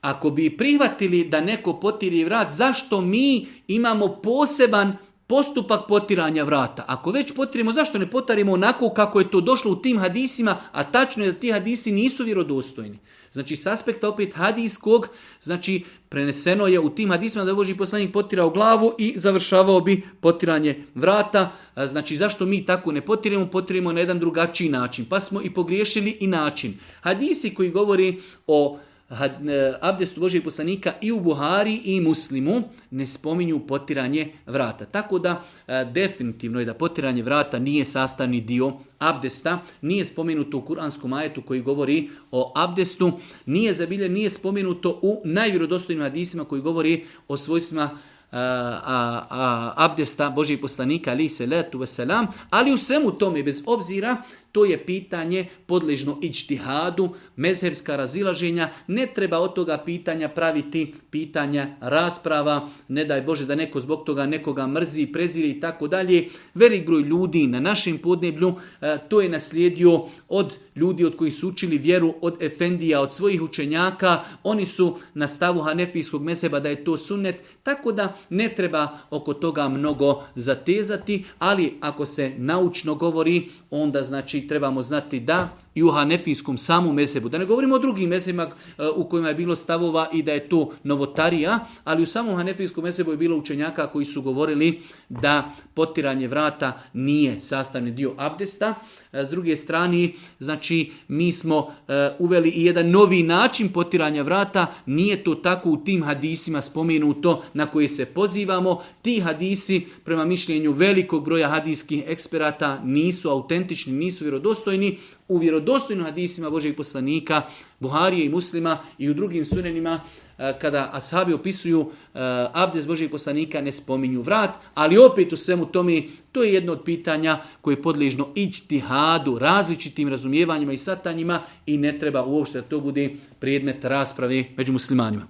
Ako bi prihvatili da neko potiri vrat, zašto mi imamo poseban postupak potiranja vrata? Ako već potirimo, zašto ne potarimo onako kako je to došlo u tim hadisima, a tačno je da ti hadisi nisu vjerodostojni? Znači, s aspekta opet hadijskog, znači, preneseno je u tim hadisma da je Boži poslanik potirao glavu i završavao bi potiranje vrata. Znači, zašto mi tako ne potiremo? Potiremo na jedan drugačiji način. Pa smo i pogriješili i način. Hadisi koji govori o E, abdestu Božeg poslanika i u Buhari i Muslimu ne spominju potiranje vrata. Tako da e, definitivno je da potiranje vrata nije sastavni dio abdesta, nije spomenuto u kuranskom ajetu koji govori o abdestu, nije zabilje, nije spomenuto u najvjerodostojnim hadisima koji govori o svojstvima e, a, a, abdesta Božeg poslanika ali se letu veselam, ali u svemu tome, bez obzira to je pitanje podližno ičtihadu, mezhevska razilaženja. Ne treba od toga pitanja praviti pitanja rasprava. Ne daj Bože da neko zbog toga nekoga mrzi, preziri i tako dalje. Velik broj ljudi na našem podneblju e, to je naslijedio od ljudi od koji su učili vjeru, od efendija, od svojih učenjaka. Oni su na stavu hanefijskog meseba da je to sunnet. Tako da ne treba oko toga mnogo zatezati. Ali ako se naučno govori, onda znači trebamo znati da i u hanefijskom samom mesebu, da ne govorimo o drugim mesebima e, u kojima je bilo stavova i da je to novotarija, ali u samom hanefijskom mesebu je bilo učenjaka koji su govorili da potiranje vrata nije sastavni dio abdesta, E, s druge strane, znači mi smo e, uveli i jedan novi način potiranja vrata, nije to tako u tim hadisima spomenuto na koje se pozivamo. Ti hadisi, prema mišljenju velikog broja hadijskih eksperata, nisu autentični, nisu vjerodostojni. U vjerodostojnim hadisima Božeg poslanika, Buharije i muslima i u drugim sunenima E, kada ashabi opisuju e, abdes Božijeg poslanika ne spominju vrat, ali opet u svemu tome to je jedno od pitanja koje je ići hadu različitim razumijevanjima i satanjima i ne treba uopšte da to bude predmet rasprave među muslimanima.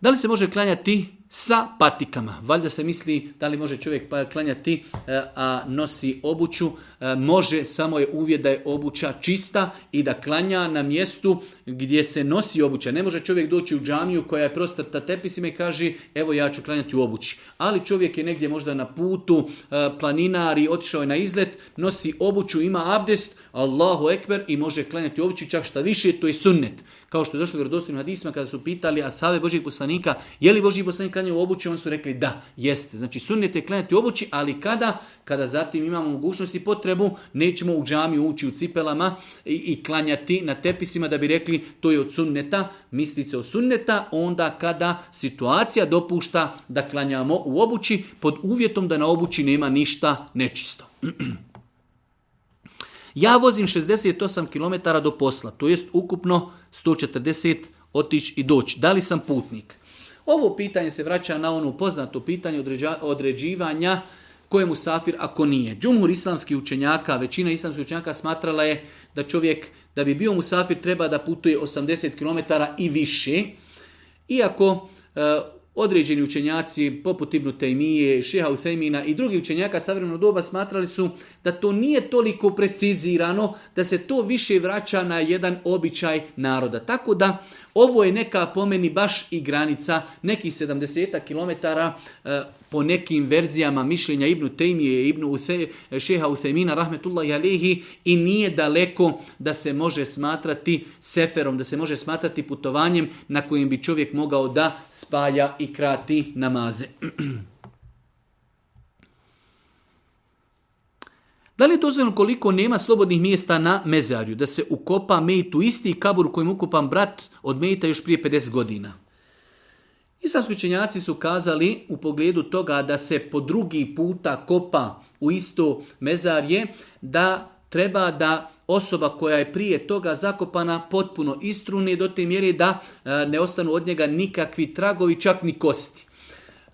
Da li se može klanjati sa patikama. Valjda se misli da li može čovjek pa klanjati, e, a nosi obuću. E, može, samo je uvjet da je obuća čista i da klanja na mjestu gdje se nosi obuća. Ne može čovjek doći u džamiju koja je prostrta tepisima i kaže evo ja ću klanjati u obući. Ali čovjek je negdje možda na putu, e, planinari, otišao je na izlet, nosi obuću, ima abdest, Allahu Ekber i može klanjati obući, čak šta više, to je sunnet. Kao što je došlo u vjerodostojnim kada su pitali save Božih poslanika, je li Božih poslanik klanjao u obući, oni su rekli da, jeste. Znači sunnet je klanjati obući, ali kada? Kada zatim imamo mogućnost i potrebu, nećemo u džamiju ući u cipelama i, i klanjati na tepisima da bi rekli to je od sunneta, mislice se sunneta, onda kada situacija dopušta da klanjamo u obući pod uvjetom da na obući nema ništa nečisto. Ja vozim 68 km do posla, to jest ukupno 140 otići i doći. Da li sam putnik? Ovo pitanje se vraća na ono poznato pitanje određivanja određivanja mu safir ako nije. Džumhur islamskih učenjaka, većina islamskih učenjaka smatrala je da čovjek da bi bio musafir treba da putuje 80 km i više. Iako e, Određeni učenjaci poput Ibnu Tejmije, Šeha Uthejmina i drugi učenjaka savremenog doba smatrali su da to nije toliko precizirano, da se to više vraća na jedan običaj naroda. Tako da ovo je neka pomeni baš i granica nekih 70 km eh, po nekim verzijama mišljenja Ibnu Tejmije i Ibnu Use, eh, šeha Usemina rahmetullahi alihi i nije daleko da se može smatrati seferom, da se može smatrati putovanjem na kojem bi čovjek mogao da spalja i krati namaze. Da li je dozvoljeno koliko nema slobodnih mjesta na mezarju, da se ukopa mejt u isti kabur kojim ukupan brat od mejta još prije 50 godina? Islamski učenjaci su kazali u pogledu toga da se po drugi puta kopa u isto mezarje, da treba da osoba koja je prije toga zakopana potpuno istrune do te mjere da e, ne ostanu od njega nikakvi tragovi, čak ni kosti.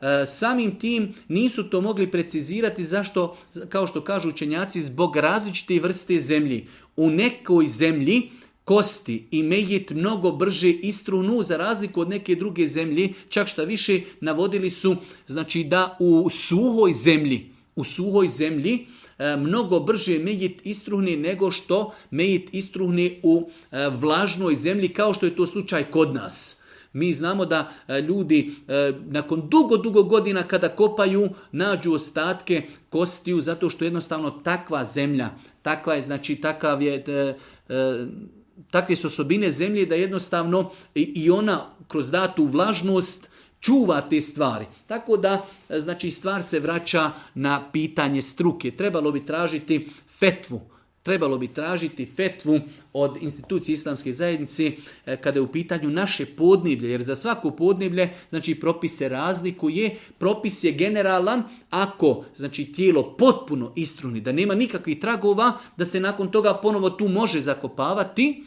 E, samim tim nisu to mogli precizirati zašto, kao što kažu učenjaci, zbog različite vrste zemlji. U nekoj zemlji kosti i mejit mnogo brže istrunu za razliku od neke druge zemlje, čak šta više navodili su znači da u suhoj zemlji, u suhoj zemlji e, mnogo brže mejit istruhne nego što mejit istruhne u e, vlažnoj zemlji kao što je to slučaj kod nas. Mi znamo da e, ljudi e, nakon dugo, dugo godina kada kopaju nađu ostatke kostiju zato što jednostavno takva zemlja, takva je, znači takav je, e, takve su osobine zemlje da jednostavno i ona kroz datu vlažnost čuva te stvari. Tako da, znači, stvar se vraća na pitanje struke. Trebalo bi tražiti fetvu Trebalo bi tražiti fetvu od institucije islamske zajednice eh, kada je u pitanju naše podniblje, jer za svako podniblje znači propis se razlikuje, propis je generalan ako znači tijelo potpuno istruni, da nema nikakvih tragova, da se nakon toga ponovo tu može zakopavati,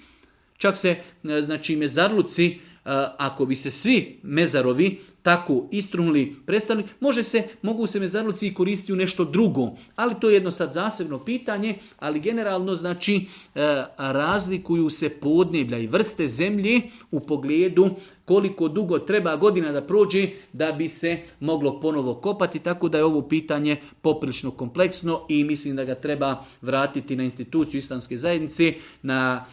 čak se eh, znači mezarluci eh, ako bi se svi mezarovi tako istrunuli predstavnik, može se, mogu se mezarluci i koristiti u nešto drugo, ali to je jedno sad zasebno pitanje, ali generalno znači e, razlikuju se podneblja i vrste zemlje u pogledu koliko dugo treba godina da prođe da bi se moglo ponovo kopati, tako da je ovo pitanje poprilično kompleksno i mislim da ga treba vratiti na instituciju islamske zajednice, na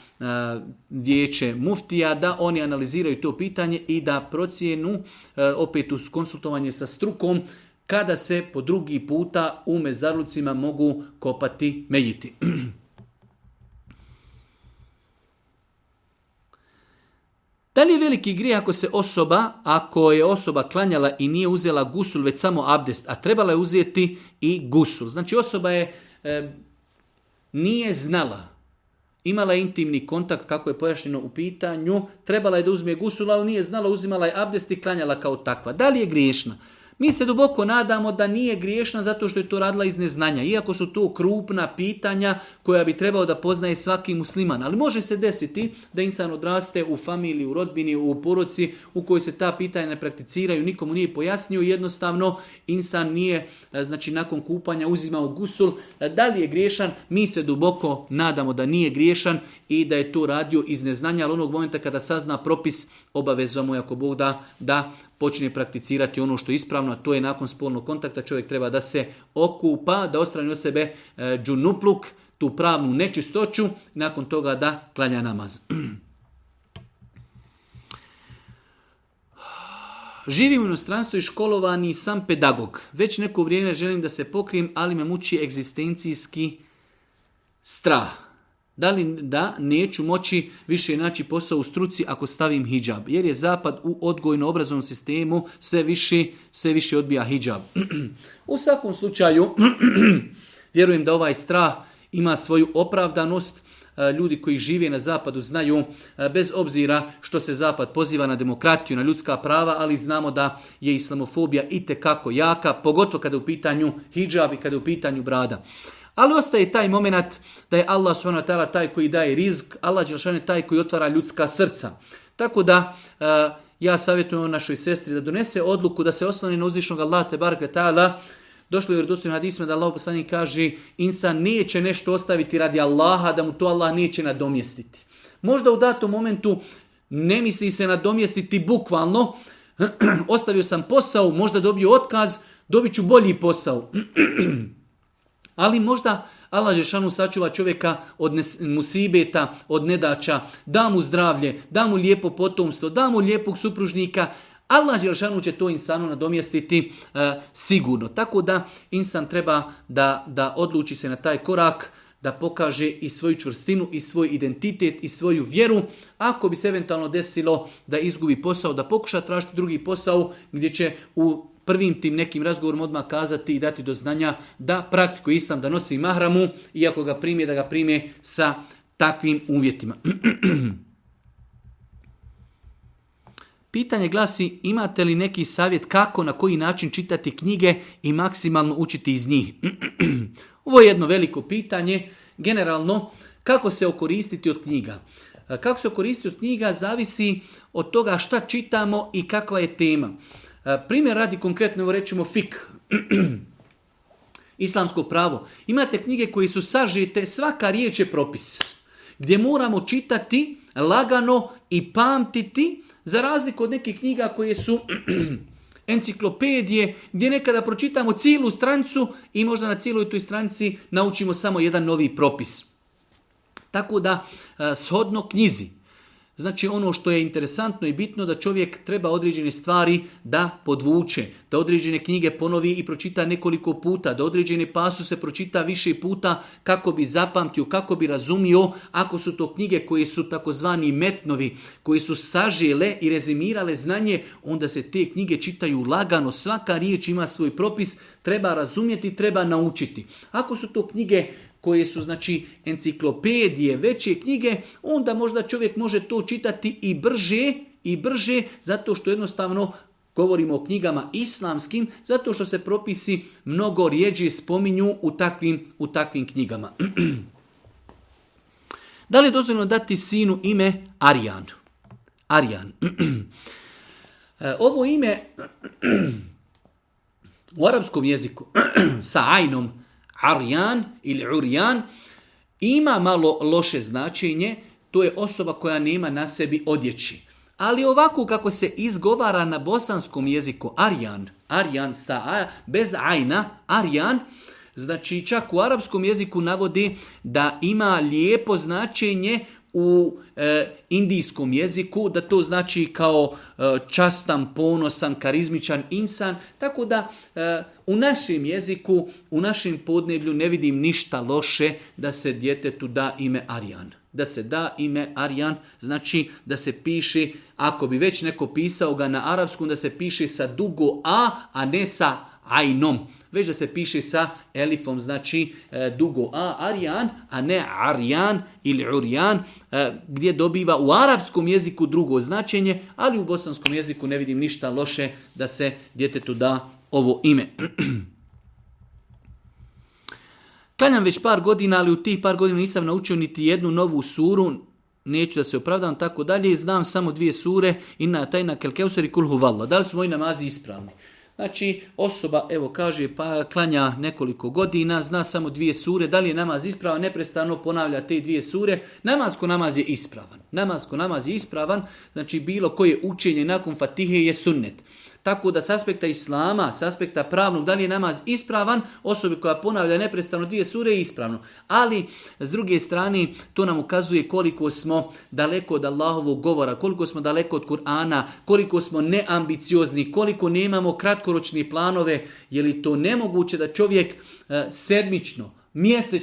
vijeće muftija, da oni analiziraju to pitanje i da procijenu, eh, opet uz konsultovanje sa strukom, kada se po drugi puta u mezarlucima mogu kopati mejiti. Da li je veliki grijeh ako se osoba, ako je osoba klanjala i nije uzela gusul, već samo abdest, a trebala je uzeti i gusul? Znači osoba je, nije znala, imala intimni kontakt, kako je pojašnjeno u pitanju, trebala je da uzme gusul, ali nije znala, uzimala je abdest i klanjala kao takva. Da li je griješna? Mi se duboko nadamo da nije griješna zato što je to radila iz neznanja, iako su to krupna pitanja koja bi trebao da poznaje svaki musliman. Ali može se desiti da insan odraste u familiji, u rodbini, u poroci u kojoj se ta pitanja ne prakticiraju, nikomu nije pojasnio, jednostavno insan nije e, znači nakon kupanja uzimao gusul. E, da li je griješan? Mi se duboko nadamo da nije griješan i da je to radio iz neznanja, ali onog momenta kada sazna propis obavezamo je ako Bog da, da počinje prakticirati ono što je ispravno, a to je nakon spolnog kontakta čovjek treba da se okupa, da ostrani od sebe e, džunupluk, tu pravnu nečistoću, nakon toga da klanja namaz. Živim u inostranstvu i školovani sam pedagog. Već neko vrijeme želim da se pokrijem, ali me muči egzistencijski strah da li da neću moći više naći posao u struci ako stavim hijab, jer je zapad u odgojno-obrazovnom sistemu sve više, sve više odbija hijab. u svakom slučaju, vjerujem da ovaj strah ima svoju opravdanost, e, ljudi koji žive na zapadu znaju, e, bez obzira što se zapad poziva na demokratiju, na ljudska prava, ali znamo da je islamofobija itekako jaka, pogotovo kada je u pitanju hijab i kada je u pitanju brada. Ali ostaje taj moment da je Allah subhanahu taj koji daje rizk, Allah je taj koji otvara ljudska srca. Tako da eh, ja savjetujem našoj sestri da donese odluku da se osloni na uzvišnog Allah te barka ta'ala. Došlo je u vjerodostojnim hadisima da Allah poslanik kaže insan neće nešto ostaviti radi Allaha, da mu to Allah neće nadomjestiti. Možda u datom momentu ne misli se nadomjestiti bukvalno, ostavio sam posao, možda dobio otkaz, dobit ću bolji posao. Ali možda Allah Žešanu sačuva čovjeka od musibeta, od nedača, da mu zdravlje, da mu lijepo potomstvo, da mu lijepog supružnika. Allah Žešanu će to insanu nadomjestiti e, sigurno. Tako da insan treba da, da odluči se na taj korak, da pokaže i svoju čvrstinu, i svoj identitet, i svoju vjeru. Ako bi se eventualno desilo da izgubi posao, da pokuša tražiti drugi posao gdje će u prvim tim nekim razgovorom odmah kazati i dati do znanja da praktikuje islam, da nosi mahramu i ako ga primije, da ga primije sa takvim uvjetima. Pitanje glasi imate li neki savjet kako, na koji način čitati knjige i maksimalno učiti iz njih? Ovo je jedno veliko pitanje. Generalno, kako se okoristiti od knjiga? Kako se okoristiti od knjiga zavisi od toga šta čitamo i kakva je tema. E, primjer radi konkretno, evo rećemo fik, islamsko pravo. Imate knjige koje su sažete, svaka riječ je propis, gdje moramo čitati lagano i pamtiti, za razliku od nekih knjiga koje su enciklopedije, gdje nekada pročitamo cijelu strancu i možda na cijeloj toj stranci naučimo samo jedan novi propis. Tako da, e, shodno knjizi, Znači ono što je interesantno i bitno da čovjek treba određene stvari da podvuče, da određene knjige ponovi i pročita nekoliko puta, da određene se pročita više puta kako bi zapamtio, kako bi razumio ako su to knjige koje su takozvani metnovi, koji su sažile i rezimirale znanje, onda se te knjige čitaju lagano, svaka riječ ima svoj propis, treba razumjeti, treba naučiti. Ako su to knjige koje su znači enciklopedije, veće knjige, onda možda čovjek može to čitati i brže, i brže, zato što jednostavno govorimo o knjigama islamskim, zato što se propisi mnogo rijeđe spominju u takvim, u takvim knjigama. da li je dozvoljeno dati sinu ime Arijan? Arjan. E, ovo ime u arapskom jeziku sa ajnom arjan ili urjan, ima malo loše značenje, to je osoba koja nema na sebi odjeći. Ali ovako kako se izgovara na bosanskom jeziku arjan, arjan sa a, bez ajna, arjan, znači čak u arapskom jeziku navodi da ima lijepo značenje u e, indijskom jeziku, da to znači kao e, častan, ponosan, karizmičan insan, tako da e, u našem jeziku, u našem podneblju ne vidim ništa loše da se djetetu da ime Arjan. Da se da ime Arjan, znači da se piše, ako bi već neko pisao ga na arapskom, da se piše sa dugo A, a ne sa Ajnom već da se piše sa elifom, znači e, dugo a, arijan, a ne arijan ili urjan, e, gdje dobiva u arapskom jeziku drugo značenje, ali u bosanskom jeziku ne vidim ništa loše da se djetetu da ovo ime. Klanjam već par godina, ali u tih par godina nisam naučio niti jednu novu suru, neću da se opravdam tako dalje, znam samo dvije sure, inna tajna kelkeusar i kulhu valla. Da li su moji namazi ispravni? Znači, osoba, evo kaže, pa klanja nekoliko godina, zna samo dvije sure, da li je namaz ispravan, neprestano ponavlja te dvije sure. ko namaz je ispravan. ko namaz je ispravan, znači bilo koje učenje nakon fatihe je sunnet. Tako da s aspekta islama, s aspekta pravnog, da li je namaz ispravan, osobi koja ponavlja neprestano dvije sure je ispravno. Ali, s druge strane, to nam ukazuje koliko smo daleko od Allahovog govora, koliko smo daleko od Kur'ana, koliko smo neambiciozni, koliko nemamo kratkoročni planove, je li to nemoguće da čovjek e, sedmično,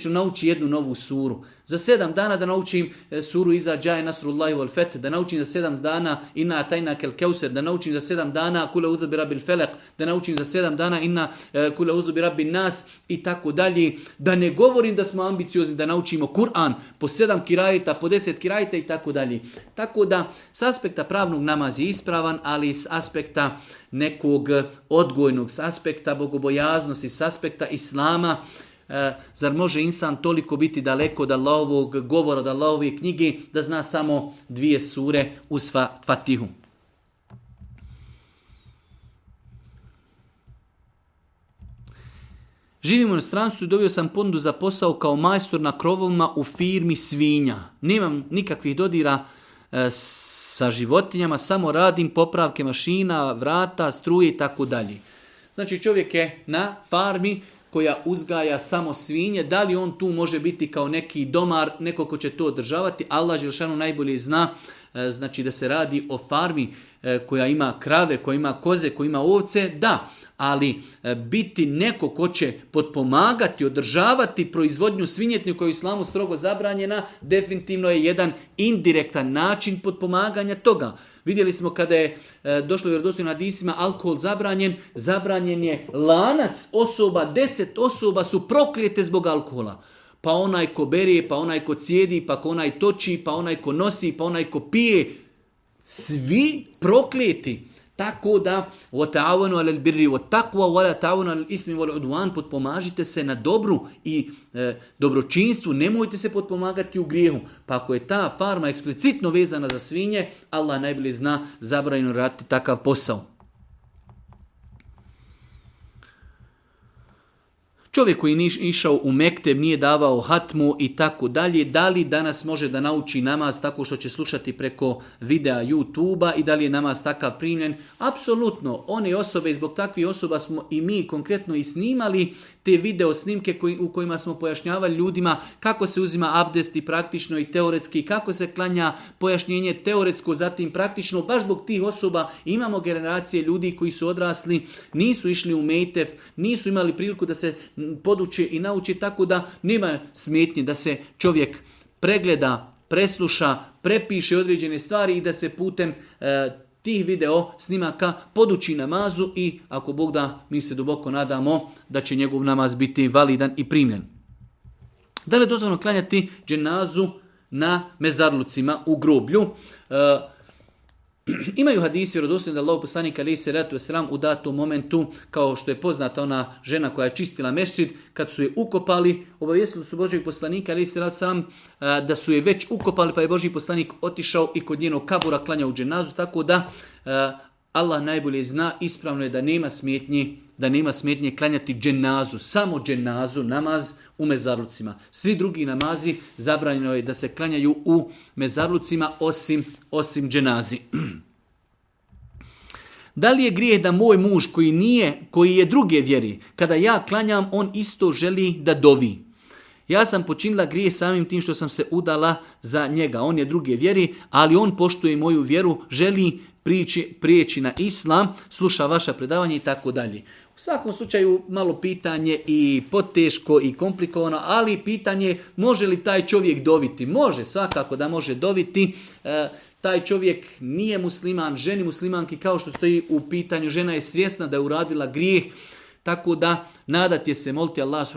ću nauči jednu novu suru. Za sedam dana da naučim e, suru iza džaje nasrullahi wal fet, da naučim za sedam dana inna tajna kel keuser, da naučim za sedam dana kule uzu Rabbi, felek, da naučim za sedam dana inna e, kule uzu Rabbi, nas i tako dalje. Da ne govorim da smo ambiciozni, da naučimo Kur'an po sedam kirajita, po deset kirajita i tako dalje. Tako da s aspekta pravnog namaz je ispravan, ali s aspekta nekog odgojnog, s aspekta bogobojaznosti, s aspekta islama, E, zar može insan toliko biti daleko od Allahovog govora, od Allahove knjige, da zna samo dvije sure sva Fatihu? Živim u stranstvu i dobio sam ponudu za posao kao majstor na krovovima u firmi svinja. Nemam nikakvih dodira e, sa životinjama, samo radim popravke mašina, vrata, struje i tako dalje. Znači čovjek je na farmi, koja uzgaja samo svinje, da li on tu može biti kao neki domar, neko ko će to održavati, Allah Želšanu najbolje zna, e, znači da se radi o farmi e, koja ima krave, koja ima koze, koja ima ovce, da, ali e, biti neko ko će potpomagati, održavati proizvodnju svinjetnju koja je islamu strogo zabranjena, definitivno je jedan indirektan način potpomaganja toga. Vidjeli smo kada je e, došlo vjerodostojno hadisima alkohol zabranjen, zabranjen je lanac osoba, deset osoba su proklijete zbog alkohola. Pa onaj ko berije, pa onaj ko cijedi, pa ko onaj toči, pa onaj ko nosi, pa onaj ko pije. Svi prokljeti. Tako da, وَتَعَوَنُ عَلَى الْبِرِّ وَتَقْوَ وَلَا 'alal ismi wal udwan, Potpomažite se na dobru i e, dobročinstvu, nemojte se potpomagati u grijehu. Pa ako je ta farma eksplicitno vezana za svinje, Allah najbolje zna zabranjeno raditi takav posao. Čovjek koji nije išao u Mekteb, nije davao hatmu i tako dalje, da li danas može da nauči namaz tako što će slušati preko videa youtube i da li je namaz takav primljen? Apsolutno, one osobe, zbog takvih osoba smo i mi konkretno i snimali te video snimke koji, u kojima smo pojašnjavali ljudima kako se uzima abdest i praktično i teoretski, kako se klanja pojašnjenje teoretsko, zatim praktično. Baš zbog tih osoba imamo generacije ljudi koji su odrasli, nisu išli u Mejtev, nisu imali priliku da se poduči i nauči tako da nima smetnje da se čovjek pregleda, presluša, prepiše određene stvari i da se putem e, tih video snimaka poduči namazu i ako Bog da mi se duboko nadamo da će njegov namaz biti validan i primljen. Da li je dozvoljno klanjati dženazu na mezarlucima u groblju? E, Imaju hadisi vjerodostojni da Allahu poslanik ali se ratu selam u datom momentu kao što je poznata ona žena koja je čistila meščid kad su je ukopali, obavijestili su Božjeg poslanika ali se selam da su je već ukopali pa je Božji poslanik otišao i kod njenog kabura klanjao u dženazu tako da Allah najbolje zna ispravno je da nema smetnji da nema smetnje klanjati dženazu, samo dženazu, namaz u mezarlucima. Svi drugi namazi zabranjeno je da se klanjaju u mezarlucima osim, osim dženazi. Da li je grijeh da moj muž koji nije, koji je druge vjeri, kada ja klanjam, on isto želi da dovi? Ja sam počinila grije samim tim što sam se udala za njega. On je druge vjeri, ali on poštuje moju vjeru, želi prijeći, prijeći na islam, sluša vaša predavanje i tako dalje. U svakom slučaju malo pitanje i poteško i komplikovano, ali pitanje može li taj čovjek dobiti? Može, svakako da može dobiti. E, taj čovjek nije musliman, ženi muslimanki kao što stoji u pitanju, žena je svjesna da je uradila grijeh, tako da nadati je se, moliti Allah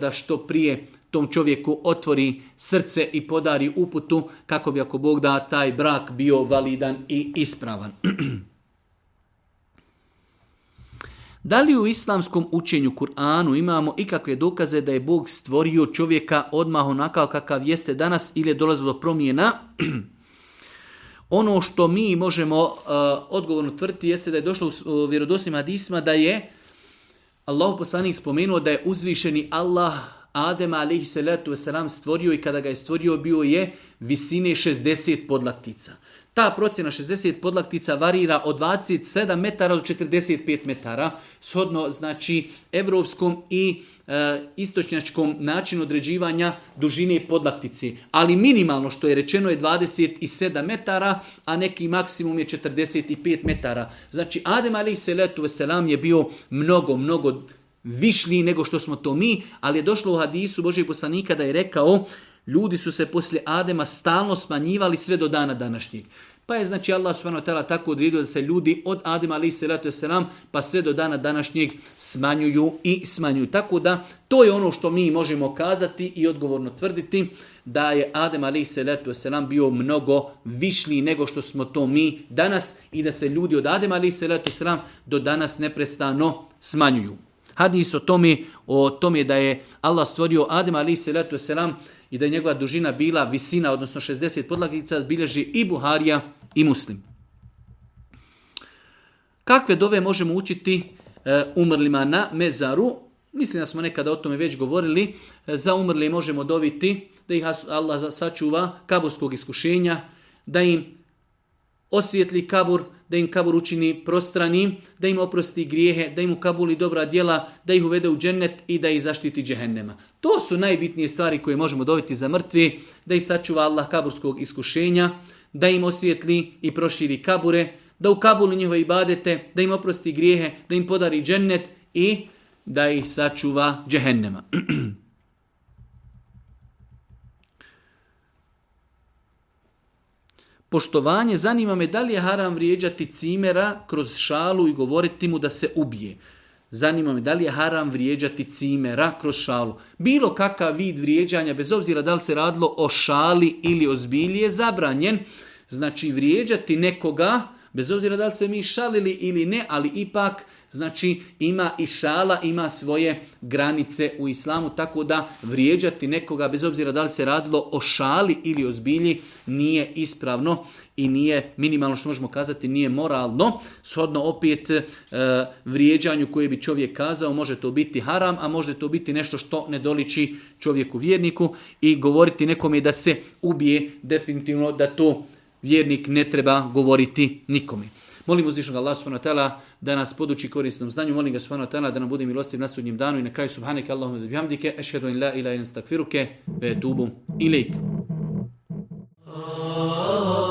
da što prije tom čovjeku otvori srce i podari uputu kako bi ako Bog da taj brak bio validan i ispravan. Da li u islamskom učenju Kur'anu imamo ikakve dokaze da je Bog stvorio čovjeka odmah onakav kakav jeste danas ili je dolazilo do promjena? ono što mi možemo uh, odgovorno tvrditi jeste da je došlo u vjerodosnim hadisma da je Allah poslanik spomenuo da je uzvišeni Allah Adem alaihi salatu wasalam stvorio i kada ga je stvorio bio je visine 60 podlaktica. Ta procjena 60 podlaktica varira od 27 metara do 45 metara, shodno znači evropskom i e, istočnjačkom načinu određivanja dužine podlaktice. Ali minimalno što je rečeno je 27 metara, a neki maksimum je 45 metara. Znači Adem alaih salatu je bio mnogo, mnogo višlji nego što smo to mi, ali je došlo u hadisu Božeg poslanika da je rekao ljudi su se poslije Adema stalno smanjivali sve do dana današnjeg. Pa je znači Allah subhanahu tako odredio da se ljudi od Adema ali ratu selam pa sve do dana današnjeg smanjuju i smanjuju. Tako da to je ono što mi možemo kazati i odgovorno tvrditi da je Adem ali salatu selam bio mnogo višliji nego što smo to mi danas i da se ljudi od Adema ali salatu selam do danas neprestano smanjuju. Hadis o tome, o tome da je Allah stvorio Adem ali se selam i da je njegova dužina bila visina, odnosno 60 podlagica, bilježi i Buharija i Muslim. Kakve dove možemo učiti e, umrlima na mezaru? Mislim da smo nekada o tome već govorili. E, za umrli možemo doviti da ih Allah sačuva kaburskog iskušenja, da im osvijetli kabur, da im kabur učini prostrani, da im oprosti grijehe, da im u kabuli dobra djela, da ih uvede u džennet i da ih zaštiti džehennema. To su najbitnije stvari koje možemo dobiti za mrtvi, da ih sačuva Allah kaburskog iskušenja, da im osvijetli i proširi kabure, da u kabuli njihove ibadete, da im oprosti grijehe, da im podari džennet i da ih sačuva džehennema. poštovanje, zanima me da li je haram vrijeđati cimera kroz šalu i govoriti mu da se ubije. Zanima me da li je haram vrijeđati cimera kroz šalu. Bilo kakav vid vrijeđanja, bez obzira da li se radilo o šali ili o zbilji, je zabranjen. Znači vrijeđati nekoga, bez obzira da li se mi šalili ili ne, ali ipak Znači ima i šala, ima svoje granice u islamu, tako da vrijeđati nekoga, bez obzira da li se radilo o šali ili o zbilji, nije ispravno i nije, minimalno što možemo kazati, nije moralno. Shodno opet e, vrijeđanju koje bi čovjek kazao, može to biti haram, a može to biti nešto što ne doliči čovjeku vjerniku i govoriti nekome da se ubije definitivno da to vjernik ne treba govoriti nikome. Molim uzvišnog Allah subhanahu ta'ala da nas poduči korisnom znanju. Molim ga subhanahu ta'ala da nam bude milostiv na sudnjem danu i na kraju subhanike Allahumma da bihamdike, ešhedu in la ilaha in stakfiruke, ve tubu ilik. Ah.